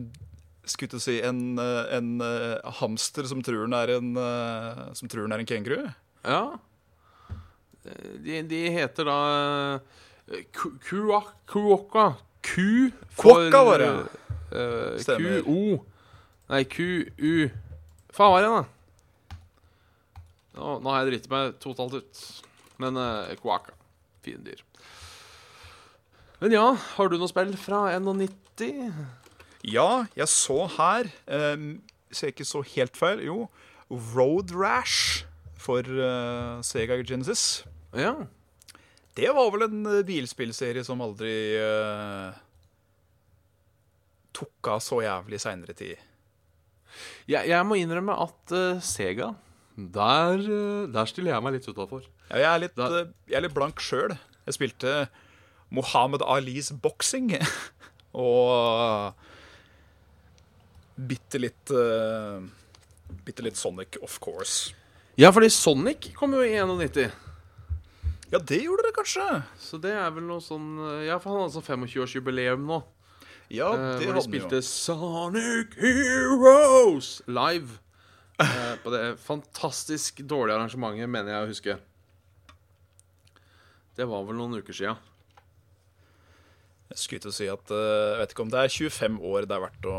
skulle til å si en, eh, en eh, hamster som tror den er en eh, Som tror den er en kenguru. Ja. De, de heter da Kuoka. Kuoka. Ku for Kuokka var det, Uh. QO. Nei, QU. Faen var det, da? Nå, nå har jeg driti meg totalt ut. Men uh, Kuaka. Fine dyr. Men ja, har du noe spill fra 91? Ja, jeg så her um, Ser ikke så helt feil. Jo, Road Rash for uh, Sega Genesis. Ja. Det var vel en eh, bilspillserie som aldri uh, tok av så jævlig seinere tid. Jeg, jeg må innrømme at uh, Sega der, der stiller jeg meg litt utafor. Ja, jeg, jeg er litt blank sjøl. Jeg spilte Mohammed Alis boksing. og bitte litt uh, Bitte litt Sonic, of course. Ja, fordi Sonic kom jo i 91. Ja, det gjorde det kanskje. Så det er vel noe sånn eh, Ja, for han hadde sånn 25-årsjubileum nå. Ja, det eh, hvor de spilte Sonic Heroes live. eh, på det fantastisk dårlige arrangementet, mener jeg å huske. Det var vel noen uker sia. Jeg skulle til å si at eh, Jeg vet ikke om det er 25 år det er verdt å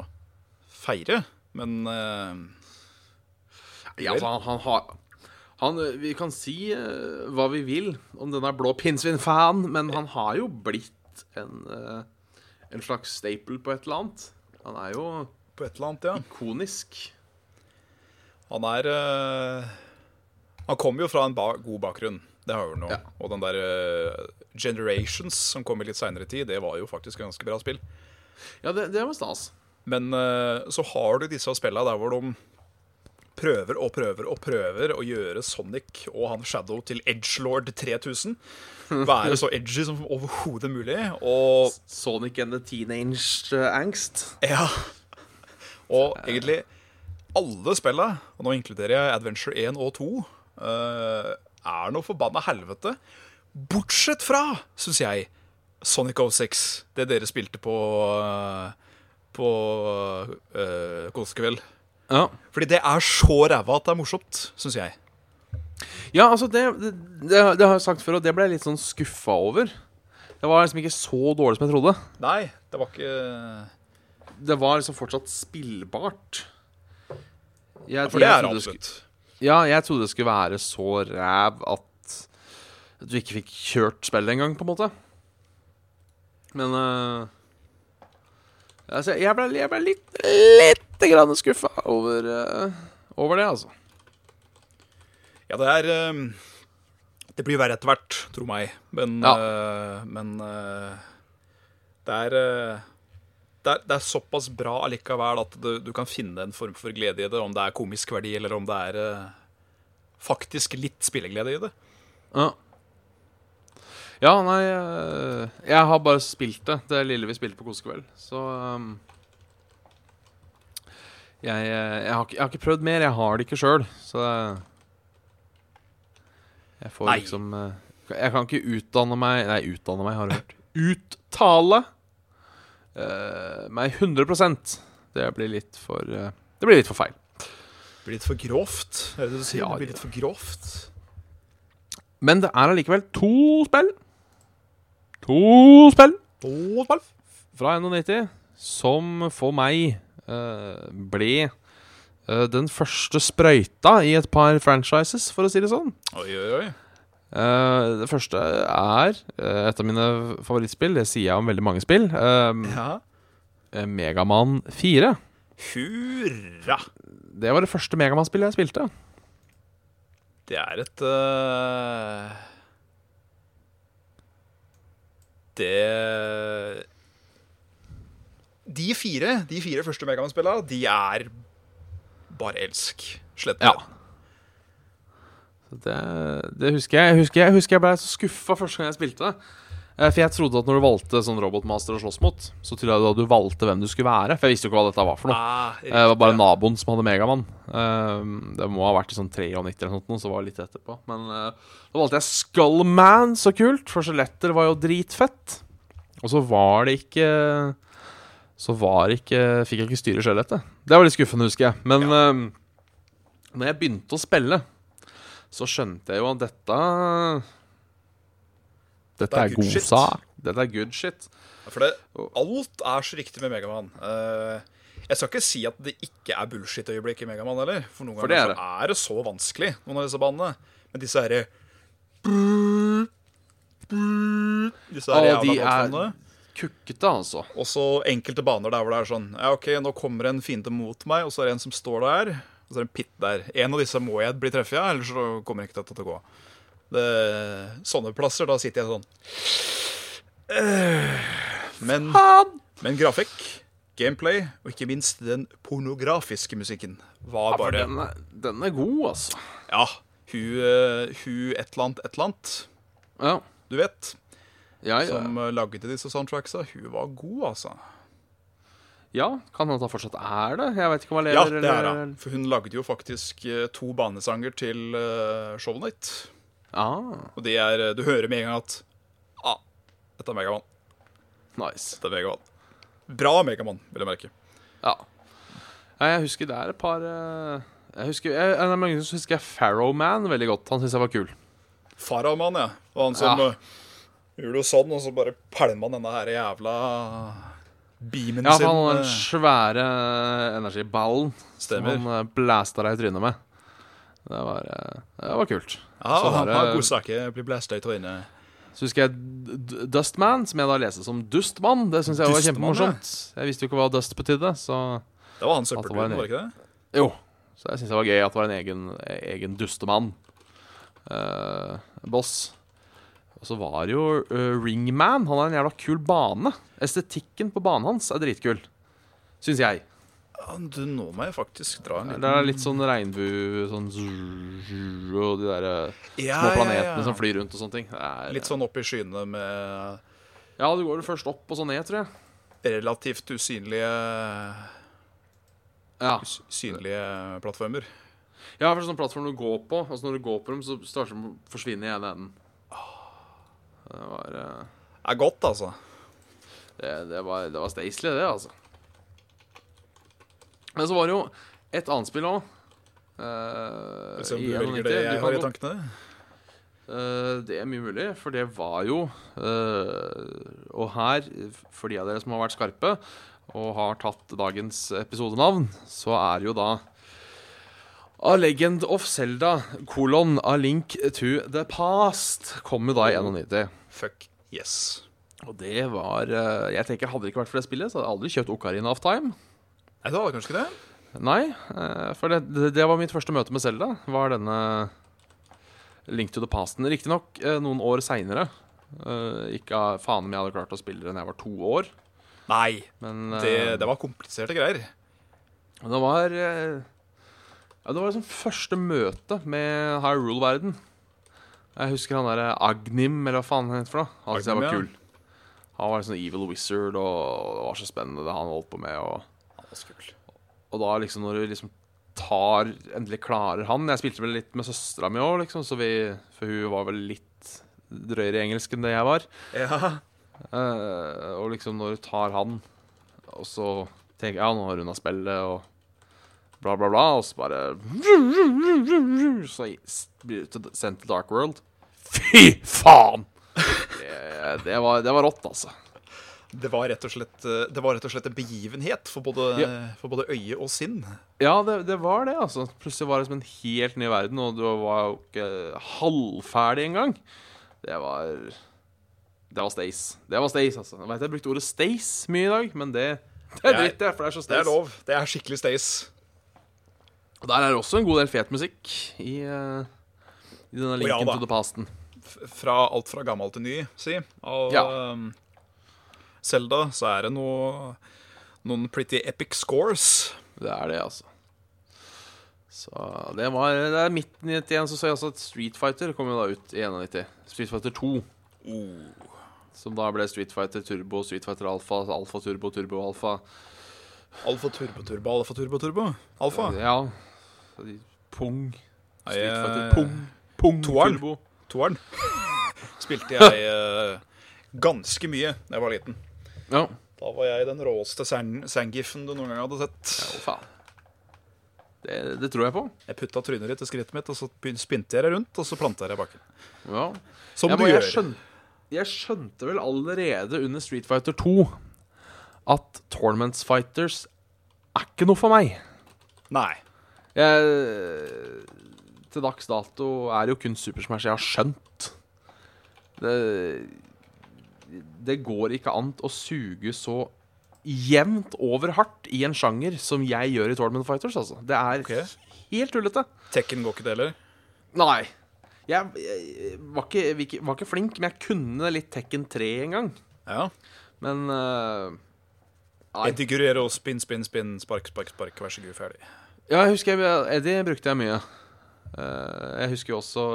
feire, men uh, Ja, altså, han, han har han, Vi kan si uh, hva vi vil om denne blå pinnsvin-fan, men han har jo blitt en, uh, en slags staple på et eller annet. Han er jo på et eller annet, ja. ikonisk. Han er Han kommer jo fra en ba god bakgrunn. Det har vi nå. Ja. Og den der Generations som kom i litt seinere tid, det var jo faktisk ganske bra spill. Ja, det, det var stas. Men eh, så har du disse spillene der hvor de prøver og prøver og prøver å gjøre Sonic og han Shadow til Edgelord 3000. Være så edgy som overhodet mulig. Og Sonic and the Teenage eh, Angst. Ja. Og egentlig alle spillene, og nå inkluderer jeg Adventure 1 og 2, eh, er noe forbanna helvete. Bortsett fra, syns jeg, Sonic 06. Det dere spilte på uh, På uh, Kosekveld. Ja. Fordi det er så ræva at det er morsomt, syns jeg. ja, altså, det, det, det, det har jeg sagt før, og det ble jeg litt sånn skuffa over. Det var liksom ikke så dårlig som jeg trodde. Nei, det var ikke Det var liksom fortsatt spillbart. Jeg, For det er absolutt. Ja, jeg trodde det skulle være så ræv at du ikke fikk kjørt spillet engang, på en måte. Men uh, altså, jeg ble, jeg ble litt, litt grann skuffa over, uh, over det, altså. Ja, det er eh, Det blir verre etter hvert, tro meg. Men, Ja. uh, men det er det er, det er såpass bra allikevel at du, du kan finne en form for glede i det. Om det er komisk verdi, eller om det er faktisk litt spilleglede i det. Ja. Ja, nei øh, Jeg har bare spilt det, det lille vi spilte på Kosekveld. Så um, jeg, øh, jeg, har jeg har ikke prøvd mer. Jeg har det ikke sjøl, så Jeg får Nei. liksom øh, Jeg kan ikke utdanne meg Nei, utdanne meg, har du hørt. Uttale uh, meg 100 Det blir litt for uh, Det blir litt for feil. Det blir litt for grovt. Er det det du sier? Ja, det blir litt for grovt. Men det er allikevel to spill. To spill To spill. fra 91 som for meg uh, ble uh, den første sprøyta i et par franchises, for å si det sånn. Oi, oi, oi. Uh, det første er et av mine favorittspill. Det sier jeg om veldig mange spill. Uh, Ja. Megaman 4. Hurra! Det var det første Megaman-spillet jeg spilte. Det er et eh, Det De fire de fire første Megaman-spillene, de er bare elsk. Slett Ja. Så Det, det husker jeg. Jeg husker jeg, husker jeg ble så skuffa første gang jeg spilte det. Eh, For jeg trodde at når du valgte sånn robotmaster å slåss mot, så trodde jeg da du valgte hvem du skulle være. For jeg visste jo ikke hva dette var for noe. Ah, Eh, Det var bare naboen som hadde Megamann. Eh, Det må ha vært i sånn 93 eller noe så var det litt etterpå. Men da valgte jeg Skullman, så kult, for skjeletter var jo dritfett. Og så var det ikke Så var det ikke Fikk jeg ikke styre skjelettet. Det var litt skuffende, husker jeg. Men ja. når jeg begynte å spille, så skjønte jeg jo at dette Dette er er god sak. Dette er good shit. For det, alt er så riktig med Megaman. Uh, jeg skal ikke si at det ikke er bullshit-øyeblikk i Megaman heller. For noen For det ganger er så er det så vanskelig, noen av disse banene. Men disse herre Disse herre jævla de er- Kukkete, altså. Og så enkelte baner der hvor det er sånn Ja, OK, nå kommer en fiende mot meg, og så er det en som står der. Og så er det en pit der. En av disse må jeg bli treffet av, ellers så kommer ikke dette til å gå. Det, sånne plasser, da sitter jeg sånn Men, men grafikk, gameplay og ikke minst den pornografiske musikken var Ja, bare den er, den er god, altså. Ja, hun, eh, hun et eller annet, et eller annet. Ja. Du vet. Ja, ja. Som eh, lagde disse soundtracksa. Hun var god, altså. ja kan hende han fortsatt er det. Jeg vet ikke om han Ja, det er eller hun. For hun lagde jo faktisk eh, to banesanger til Show Night. Ah, Og de er eh, Du hører med en gang at ah, dette er Megaman. nice. Dette er Megamann. Bra Megaman, vil jeg merke. Ja. Jeg husker det er et par eh, Jeg husker jeg, mange som husker jeg Farrowman veldig godt. Han syntes jeg var kul. Farrowman, ja. Og han som Ja. eh, gjorde jo sånn, og så bare pælma denne her jævla beamen Ja, sin. Ja, han den svære energiballen som han blasta deg i trynet med. Det var, eh, det var kult. Ja, så han har godsaker. Blir blæsta i trynet. Så husker jeg Dustman, som jeg da leste som Dustmann. Det syns jeg var kjempemorsomt. Jeg visste jo ikke hva dust betydde, så Det var han At var var ikke det? Jo. Så jeg syns det var gøy at det var en egen, egen dustemann. Uh, boss. Og så var det jo uh, Ringman. Han har en jævla kul bane. Estetikken på banen hans er dritkul. Syns jeg. Ja, du, nå må jeg faktisk dra en Det er litt sånn regnbue sånn Og de der eh, Ja, små planetene ja. som flyr rundt og sånne ting. Er, Litt sånn opp i skyene med Ja, du går jo først opp og så ned, tror jeg. relativt usynlige Ja. Synlige plattformer. Ja, for sånn plattform du går på, Altså når du går på dem, så starter de å forsvinne i ene enden. Det var Det Er godt, altså. Det, det, var, det var staselig, det, altså. Men så var det jo et annet spill òg. Uh, Så du velger det jeg har i tankene. Uh, det er mye mulig, for det var jo uh, Og her, for de av dere som har vært skarpe og har tatt dagens episodenavn, så er jo da A Legend of Zelda, kolon A Link to the Past, kom jo da i 91. Fuck yes. Og det var eh, Jeg tenker Hadde det ikke vært for det spillet, så hadde jeg aldri kjøpt Ocarina of Time. Nei, det var kanskje ikke det? Nei, eh, for det, det, var mitt første møte med Zelda. Var denne Link to the Pasten. Riktignok uh, noen år seinere. ikke faen om jeg hadde klart å spille det da jeg var to år. Nei. Men Det, eh, det var kompliserte greier. det var eh, Ja, det var liksom første møte med Hyrule-verden. Jeg husker han derre Agnim, eller hva faen han het for noe. Han syntes jeg var kul. Han var en sånn evil wizard, og det var så spennende det han holdt på med. Og Og da liksom når du liksom tar Endelig klarer han Jeg spilte vel litt med søstera mi òg, liksom, så vi, for hun var vel litt drøyere i engelsk enn det jeg var. Ja. Uh, og liksom når du tar han, og så tenker jeg ja, nå har hun av spillet, og bla, bla, bla, og så bare Så blir du sendt til Dark World. Fy faen! Det, det, var, det var rått, altså. Det var, slett, eh, det var rett og slett en begivenhet for både, Ja. for både øye og sinn. Ja, det, det var det, altså. Plutselig var det som en helt ny verden, og du var jo ikke halvferdig engang. Det var Det var stace. Det var stace, altså. Jeg vet jeg brukte ordet stace mye i dag, men det, det er- dritt, det. for det er så stace. Det er lov. Det er skikkelig stace. Og der er det også en god del fet musikk i, eh, i denne linken ja, to the pasten. Fra alt fra gammel til ny, si. Og Ja. um, Zelda så er det noe, noen pretty epic scores. Det er det, altså. Så det var Det er midt i 91 så så jeg også at Street Fighter kom jo da ut i 91. Street Fighter 2. Som da ble Street Fighter Turbo, Street Fighter Alpha, Alfa Turbo, Turbo Alfa. Alfa Turbo Turbo, Alfa Turbo Turbo. Alfa. Ja. Pung. Street Fighter eh, Pung. Pung toeren. Turbo. Toeren spilte jeg eh, ganske mye da jeg var liten. Ja. Da var jeg den råeste sandgiffen du noen gang hadde sett. Ja, faen. Det, det tror jeg på. Jeg putta trynet ditt i skrittet mitt, og så spinte jeg det rundt, og så planta jeg det i bakken. Ja. Som jeg, du må- jeg, gjør. skjønte, jeg skjønte vel allerede under Street Fighter 2 at Tournaments Fighters er ikke noe for meg. Nei. Jeg, til dags dato er det jo kun Super Smash jeg har skjønt. Det, det går ikke an å suge så jevnt over hardt i en sjanger som jeg gjør i Tournament Fighters. Altså. Det er okay. helt tullete. Tekken går ikke det heller. Nei. Jeg, jeg var, ikke, var ikke flink, men jeg kunne litt Tekken 3 en gang. Ja. Men uh, Nei. Eddie Guerrero, spinn, spinn, spinn, spark, spark, spark, vær så god, ferdig. Ja, jeg husker jeg, Eddie brukte jeg mye. Uh, jeg husker jo også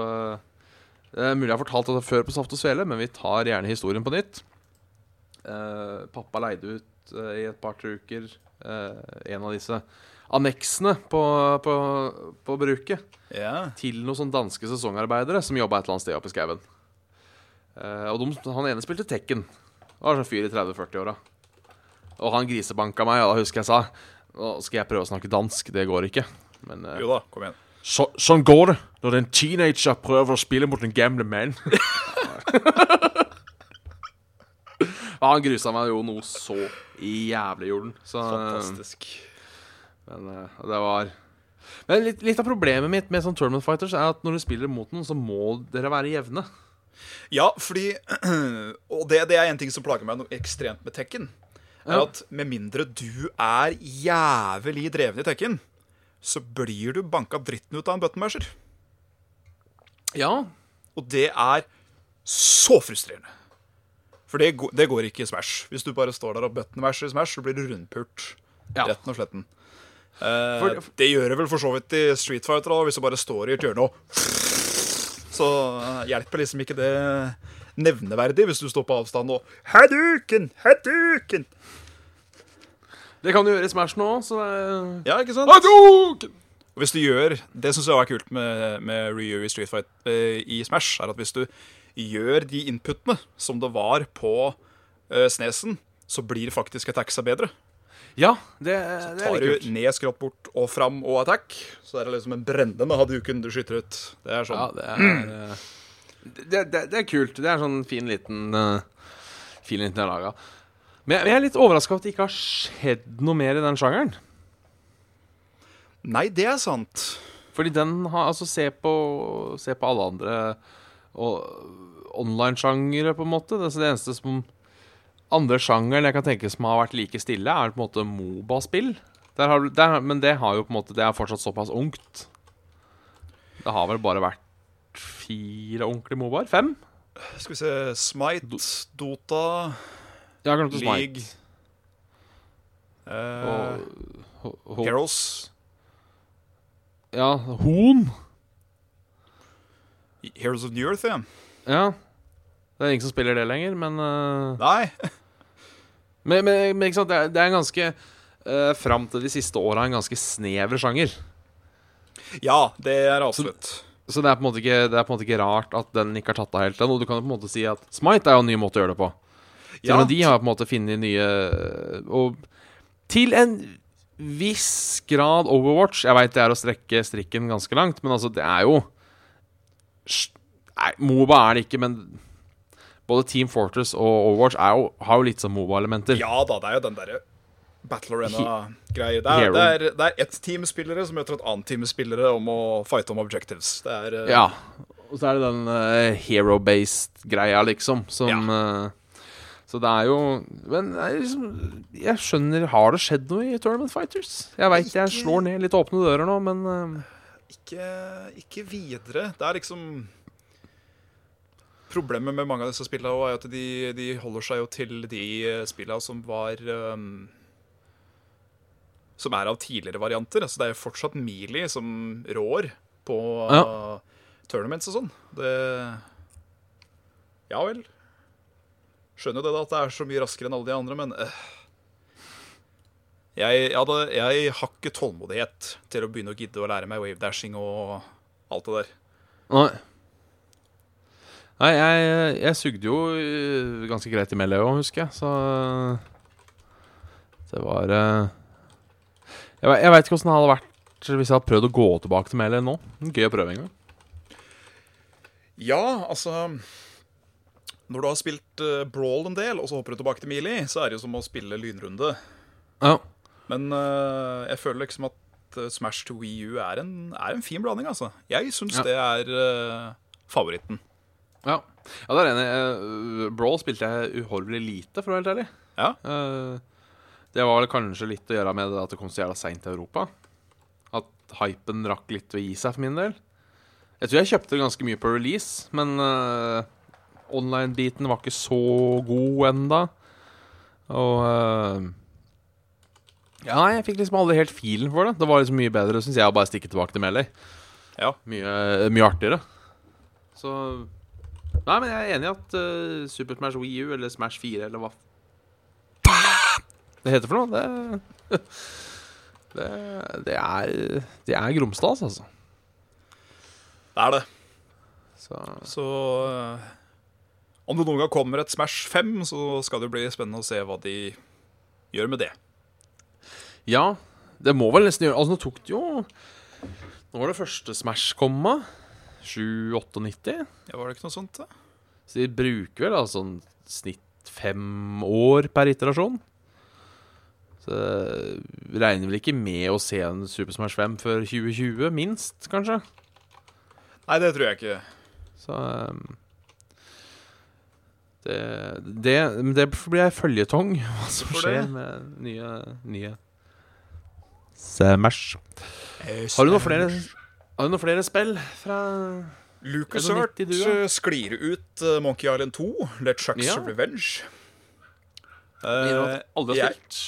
eh, Det mulig jeg har fortalt det før på Saft og Svele, men vi tar gjerne historien på nytt. Eh, pappa leide ut eh, i et par-tre uker eh, en av disse anneksene på, på, på bruket Ja. til noen sånne danske sesongarbeidere som jobba et eller annet sted oppe i skauen. Eh, og de, han ene spilte Tekken. Det var sånn fyr i 30-40-åra. Og han grisebanka meg, og da husker jeg sa Nå skal jeg prøve å snakke dansk. Det går ikke. Men eh, Jo da, kom igjen. så, sånn går det når en teenager prøver å spille mot en gamle mann. ja, han grusa meg jo noe så jævlig, Jorden. Så, Fantastisk. men eh, det var Men litt, litt av problemet mitt med sånn Tournament Fighters er at når du spiller mot noen, så må dere være jevne. Ja, fordi Og det, det er en ting som plager meg noe ekstremt med Tekken. Er Ja. at med mindre du er jævlig dreven i Tekken, så blir du banka dritten ut av en buttonmasher. Ja. Og det er så frustrerende. For det, det går ikke i Smash. Hvis du bare står der og buttonmasher i Smash, så blir du rundpult. Ja. Retten og sletten. Eh, For- det gjør det vel for så vidt i Street Fighter, da, hvis du bare står i et hjørne og Så eh, hjelper liksom ikke det nevneverdig hvis du står på avstand og Hadouken! Hadouken! Det kan du gjøre i Smash nå, så det Ja, ikke sant? Hadouken! Og Hvis du gjør Det syns jeg var kult med, med Ryu i Street Fight eh, i Smash, er at hvis du gjør de inputene som det var på eh, Snesen, så blir faktisk attacksa bedre. Ja, det, det er Tar du ned, skrått bort og fram og attack, så er det liksom en brennende hadouken du skyter ut. Det er sånn. Ja, det er eh, det, det, er kult. Det er sånn fin liten uh, Fin liten laga. Men jeg, jeg er litt overraska over at det ikke har skjedd noe mer i den sjangeren. Nei, det er sant. Fordi den har Altså, se på, se på alle andre online-sjangere, på en måte. Det, det eneste som Andre sjangeren jeg kan tenke som har vært like stille, er på en måte Moba-spill. Men det har jo på en måte Det er fortsatt såpass ungt. Det har vel bare vært fire ordentlige Mobaer? Fem? Skal vi se Smite, Dota, Ja, League smite. Uh, Heroes. Ja, Hon. Heroes of New Earth, ja. Ja. Det er ingen som spiller det lenger, men uh, Nei. Men, men, men ikke sant, det er, det er en ganske uh, Fram til de siste åra en ganske snever sjanger. Ja, det er absolutt. Så det er, på en måte ikke, det er på en måte ikke rart at den ikke har tatt av helt ennå. Du kan jo på en måte si at Smite er jo en ny måte å gjøre det på. Selv Ja. de har på en måte funnet nye Og til en viss grad Overwatch Jeg veit det er å strekke strikken ganske langt, men altså, det er jo Nei, Moba er det ikke, men både Team Fortress og Overwatch er jo, har jo litt sånn Moba-elementer. Ja da, det er jo den derre Battle Arena-greie. Det, det, er- det er ett team spillere som møter et annet team spillere om å fighte om objectives. Det er uh... Ja. Og så er det den uh, hero-based greia, liksom, som eh, Så det er jo Men er liksom, jeg skjønner Har det skjedd noe i Tournament Fighters? Jeg veit jeg slår ned litt åpne dører nå, men uh... ikke, ikke videre. Det er liksom Problemet med mange av disse spillene er at de, de holder seg jo til de spillene som var um, som er av tidligere varianter. Altså, det er jo fortsatt Mealy som rår på Ja. uh, tournaments og sånn. Det Ja vel. Skjønner jo det da, at det er så mye raskere enn alle de andre, men øh. jeg, jeg, hadde, jeg har ikke tålmodighet til å begynne å gidde å lære meg wavedashing og alt det der. Nei. Nei, jeg, jeg sugde jo øh, ganske greit i melee òg, husker jeg, så Det var Jeg, jeg veit ikke åssen det hadde vært hvis jeg hadde prøvd å gå tilbake til melee nå. Gøy å prøve en gang. Ja, altså Når du har spilt uh, Brawl en del, og så hopper du tilbake til Melee, så er det jo som å spille lynrunde. Ja. Men uh, jeg føler liksom at øh, Smash to Wii U er en, er en fin blanding, altså. Jeg syns Ja. det er uh, favoritten. Ja, ja det er enig. Eh, Brawl spilte jeg uhorvelig lite, for å være helt ærlig. Ja. Eh, det var vel kanskje litt å gjøre med det at det kom så jævla seint til Europa. At hypen rakk litt å gi seg for min del. Jeg tror jeg kjøpte ganske mye på release, men eh, online-biten var ikke så god enda. Og uh, Ja, jeg fikk liksom aldri helt filen for det. Det var liksom mye bedre, syns jeg, å bare stikke tilbake til Melee. Ja. Mye, mye artigere. Så Nei, men jeg er enig i at uh, Super Smash Wii U eller Smash 4 eller hva det heter for noe, det Det, det er Det er grumstas, altså. Det er det. Så Så øh, om det noen gang kommer et Smash 5, så skal det bli spennende å se hva de gjør med det. Ja, det må vel nesten gjøre Altså, nå tok det jo Nå var det første Smash komma. 7-98. Ja, Var det ikke noe sånt? da? Så de bruker vel altså sånn snitt fem år per iterasjon. Så jeg regner vel ikke med å se en Super Smash 5 før 2020, minst, kanskje. Nei, det tror jeg ikke. Så um, det, det, men det blir føljetong, hva som Hvorfor skjer det? med nye, nye Smash. Har du noen flere, har du noen flere spill fra Lucas Art 90 du, ja? øh, sklir ut Monkey Island 2, Let Shucks Ja. Revenge. Aldri Eh, har spilt?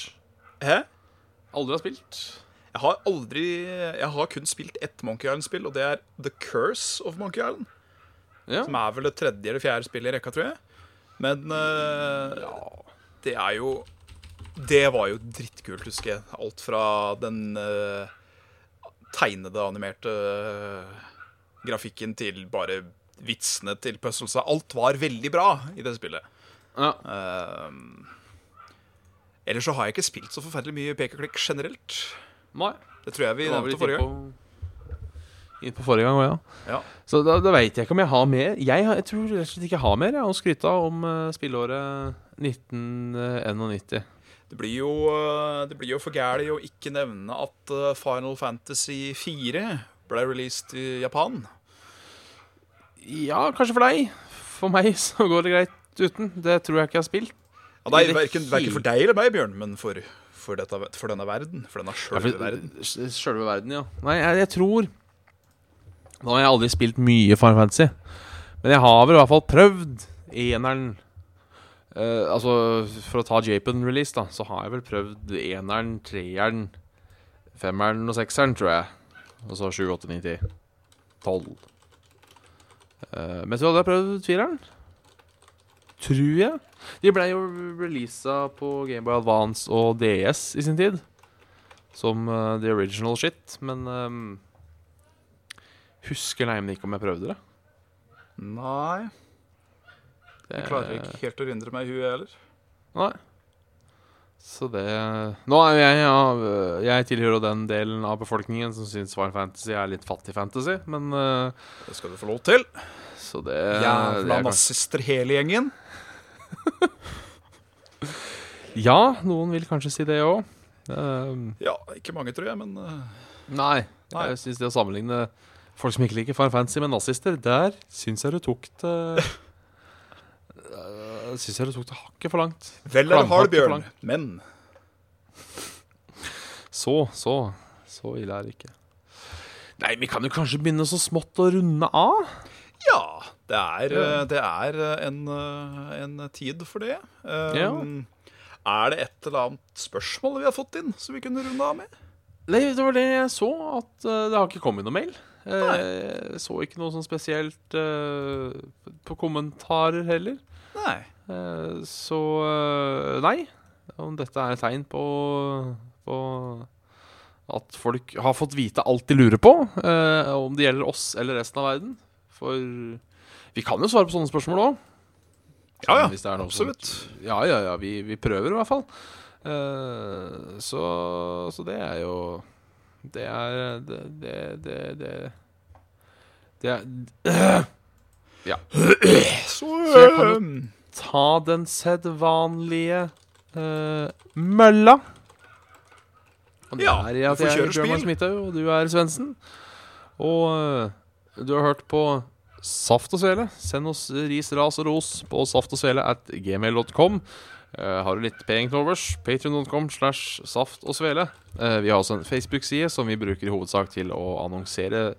Hæ? Aldri har spilt? Jeg har aldri Jeg har kun spilt ett Monkey Island-spill, og det er The Curse of Monkey Island. Ja. Som er vel det tredje eller fjerde spillet i rekka, tror jeg. Men øh, det er jo Det var jo drittkult, husker jeg. Alt fra den uh, tegnede, animerte uh, grafikken til bare vitsene til puzzles. Alt var veldig bra i det spillet. ja. Uh, ellers så har jeg ikke spilt så forferdelig mye pek og klikk generelt. Nei. Det tror jeg vi nevnte forrige gang. På forrige gang òg, ja. Ja. Så da, da veit jeg ikke om jeg har mer. Jeg, har, jeg tror rett og slett ikke jeg har mer jeg, å skryte av om uh, spilleåret 1991. Det blir jo, uh, det blir jo for gærent å ikke nevne at uh, Final Fantasy 4 ble released i Japan. Ja, kanskje for deg. For meg så går det greit uten. Det tror jeg ikke jeg har spilt. Ja, nei, det verken, verken for deg eller meg, Bjørn, men for, for, dette, for denne verden. For denne sjølve for- verden. Sjølve verden, ja. Nei, jeg, jeg tror Nå har jeg aldri spilt mye Final Fantasy, men jeg har vel i hvert fall prøvd eneren. Uh, altså, for å ta Japan-release, da, så har jeg vel prøvd eneren, treeren, femmeren og sekseren, tror jeg. Og så sju, åtte, ni, ti. Tolv. Eh, men så hadde jeg prøvd fireren. Tror jeg. De ble jo releasa på Gameboy Advance og DS i sin tid. Som uh, the original shit. Men ehm, husker neimen ikke om jeg prøvde det. Nei, det jeg klarer ikke helt å rindre meg i huet, heller. Nei. Så det Nå er jeg ja, Jeg tilhører den delen av befolkningen som syns Final Fantasy er litt fattig fantasy, men uh, Det skal du få lov til. Så det, Jævla er nazister hele gjengen. Ja, noen vil kanskje si det òg. Ja, ikke mange, tror jeg, men uh, nei. Nei. Jeg syns det å sammenligne folk som ikke liker Final Fantasy med nazister, der syns jeg du tok det uh, Syns jeg du tok det hakket for langt. vel er det Hardbjørn, Bjørn. Men Så, så Så ille er det ikke. Nei, vi kan jo kanskje begynne så smått å runde av? ja, det er, eh, det er eh, en, eh, en tid for det. Um, Er det et eller annet spørsmål vi har fått inn som vi kunne runde av med? Nei, det var det jeg så, at eh, det har ikke kommet noe mail. Eh, så ikke noe sånn spesielt eh, på kommentarer heller. Nei. Eh, så nei. Om dette er et tegn på, på at folk har fått vite alt de lurer på, om det gjelder oss eller resten av verden. For vi kan jo svare på sånne spørsmål òg. Ja, ja. Som- Absolutt. Ja, ja, ja. Vi, vi prøver i hvert fall. Så, så det er jo Det er Det Det Det, det, det er Så, Så jeg kan jo- Ta den sedvanlige eh, mølla. Og Ja, er jeg får jeg er Bjørnar. Smithaug, og du er Svendsen. Og eh, du har hørt på Saft og Svele. Send oss ris, ras og ros på saftogsvele at gmail.com. Eh, har du litt penger til overs? Patrion.com slash saft og svele. Eh, vi har også en Facebook-side som vi bruker i hovedsak til å annonsere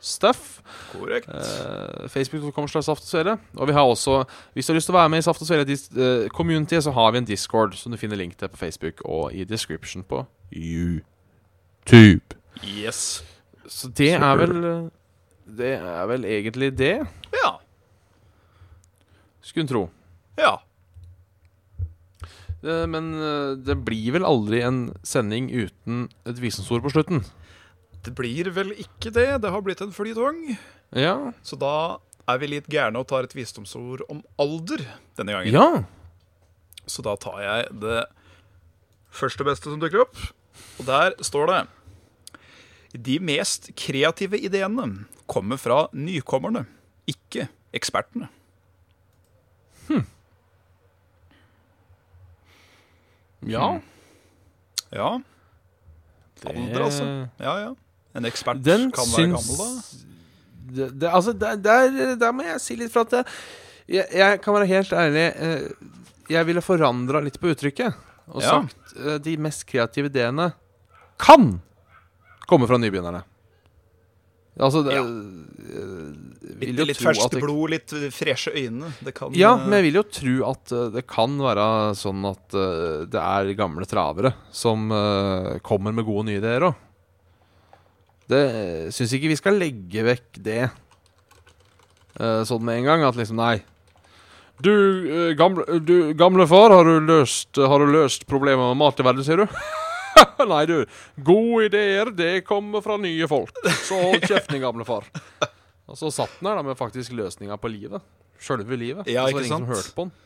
stuff. korrekt. Uh, Facebook.com slags Saft og Svele. Og vi har også, hvis du har lyst til å være med i Saft og Svele eh, community, så har vi en Discord som du finner link til på Facebook og i description på YouTube. Yes. Så det er vel eh, Det er vel egentlig det, Ja. skulle en tro. Ja. Eh, men eh, det blir vel aldri en sending uten et visdomsord på slutten. Det blir vel ikke det. Det har blitt en flytong. Ja. Så da er vi litt gærne og tar et visdomsord om alder denne gangen. Ja. Så da tar jeg det første beste som dukker opp. Og der står det De mest kreative ideene kommer fra nykommerne, ikke ekspertene. Ja. Ja, Det- alder, altså. Ja, ja. En ekspert Den kan være syns gammel, da. det, det, altså, der, der, der må jeg si litt for at jeg, jeg kan være helt ærlig eh, Jeg ville forandra litt på uttrykket og Ja. sagt eh, de mest kreative ideene kan komme fra nybegynnerne. Altså det, Ja. eh, Litt, litt ferskt det- blod, litt freshe øyne. Det kan Ja, eh, men jeg vil jo tro at eh, det kan være sånn at det er gamle travere som kommer med gode nye ideer òg. Det syns ikke vi skal legge vekk det sånn med en gang. At liksom, nei Du, gamle, du gamle far, har du løst, har du løst problemet med mat i verden, sier du? nei, du. Gode ideer, det kommer fra nye folk. Så hold kjeften, din gamle far. Og så satt han her da med faktisk løsninga på livet. Sjølve livet. Ja, og så var det ingen som sant? hørte på den.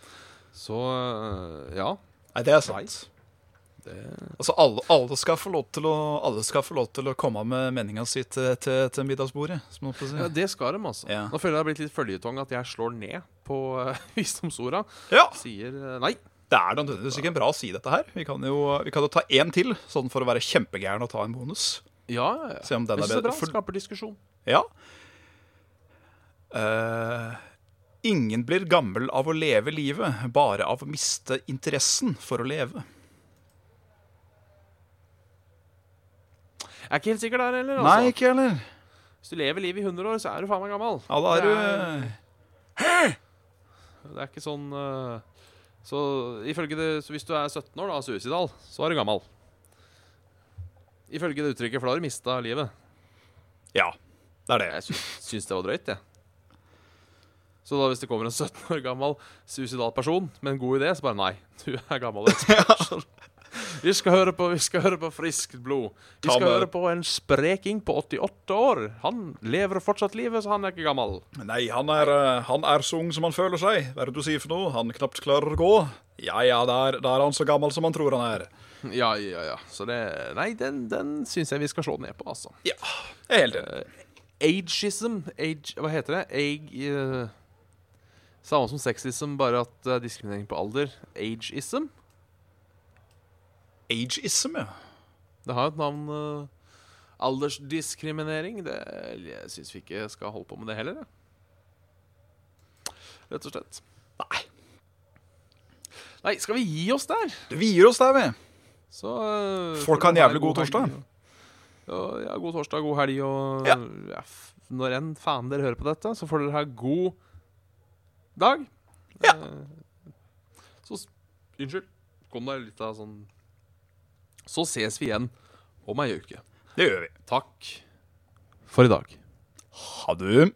Så øh, ja. Nei, det er sant. Det, Altså, alle, alle, skal få lov til å, alle skal få lov til å komme med meninga si til, til, til middagsbordet. Som si. ja, det skal de, altså. Ja. Nå føler jeg det har blitt litt føljetong at jeg slår ned på uh, visdomsorda. Ja, Sier øh, nei. Det er nødvendigvis ikke en bra å si dette her. Vi kan jo, vi kan jo ta én til, sånn for å være kjempegæren og ta en bonus. Ja, ja. Se om den er er bedre. For, Skaper diskusjon. ja. Uh, ingen blir gammel av å leve livet, bare av å miste interessen for å leve. Jeg er ikke helt sikker der heller, altså. ikke heller. Hvis du lever livet i 100 år, så er du faen meg gammel. Ja, da er Det du Det er ikke sånn øh, Så ifølge det Så hvis du er 17 år, da, suicidal, så er du gammel. Ifølge det uttrykket, for da har du mista livet. Ja, det er det. Jeg syns, syns det var drøyt, jeg. Så da hvis det kommer en 17 år gammel suicidal person med en god idé, så bare nei, du er gammel. Vi skal høre på, vi skal høre på friskt blod. Vi skal høre på en spreking på 88 år. Han lever fortsatt livet, så han er ikke gammel. Nei, han er, eh, han er så ung som han føler seg. Hva er det du sier for noe? Han knapt klarer å gå. Ja ja, da er, er han så gammel som han tror han er. Ja, ja, ja. Så det Nei, den, den syns jeg vi skal slå ned på, altså. Ja, jeg er helt enig. Ageism age, Hva heter det? Age Uh, Samme som sexism, bare at det er diskriminering på alder. Ageism? Ageism, ja. Det har jo et navn Uh, Aldersdiskriminering. Det, syns vi ikke skal holde på med det heller, jeg. Rett og slett. Nei. Nei, skal vi gi oss der? Vi gir oss der, vi. Så uh, Folk har en jævlig god god torsdag. og- Ja, ja, god torsdag, god helg og Ja. ja, Når enn faen dere hører på dette, så får dere ha god dag. Ja. Uh, så Unnskyld. Kom deg litt av sånn Så ses vi igjen om ei uke. Det gjør vi. Takk for i dag. Ha det.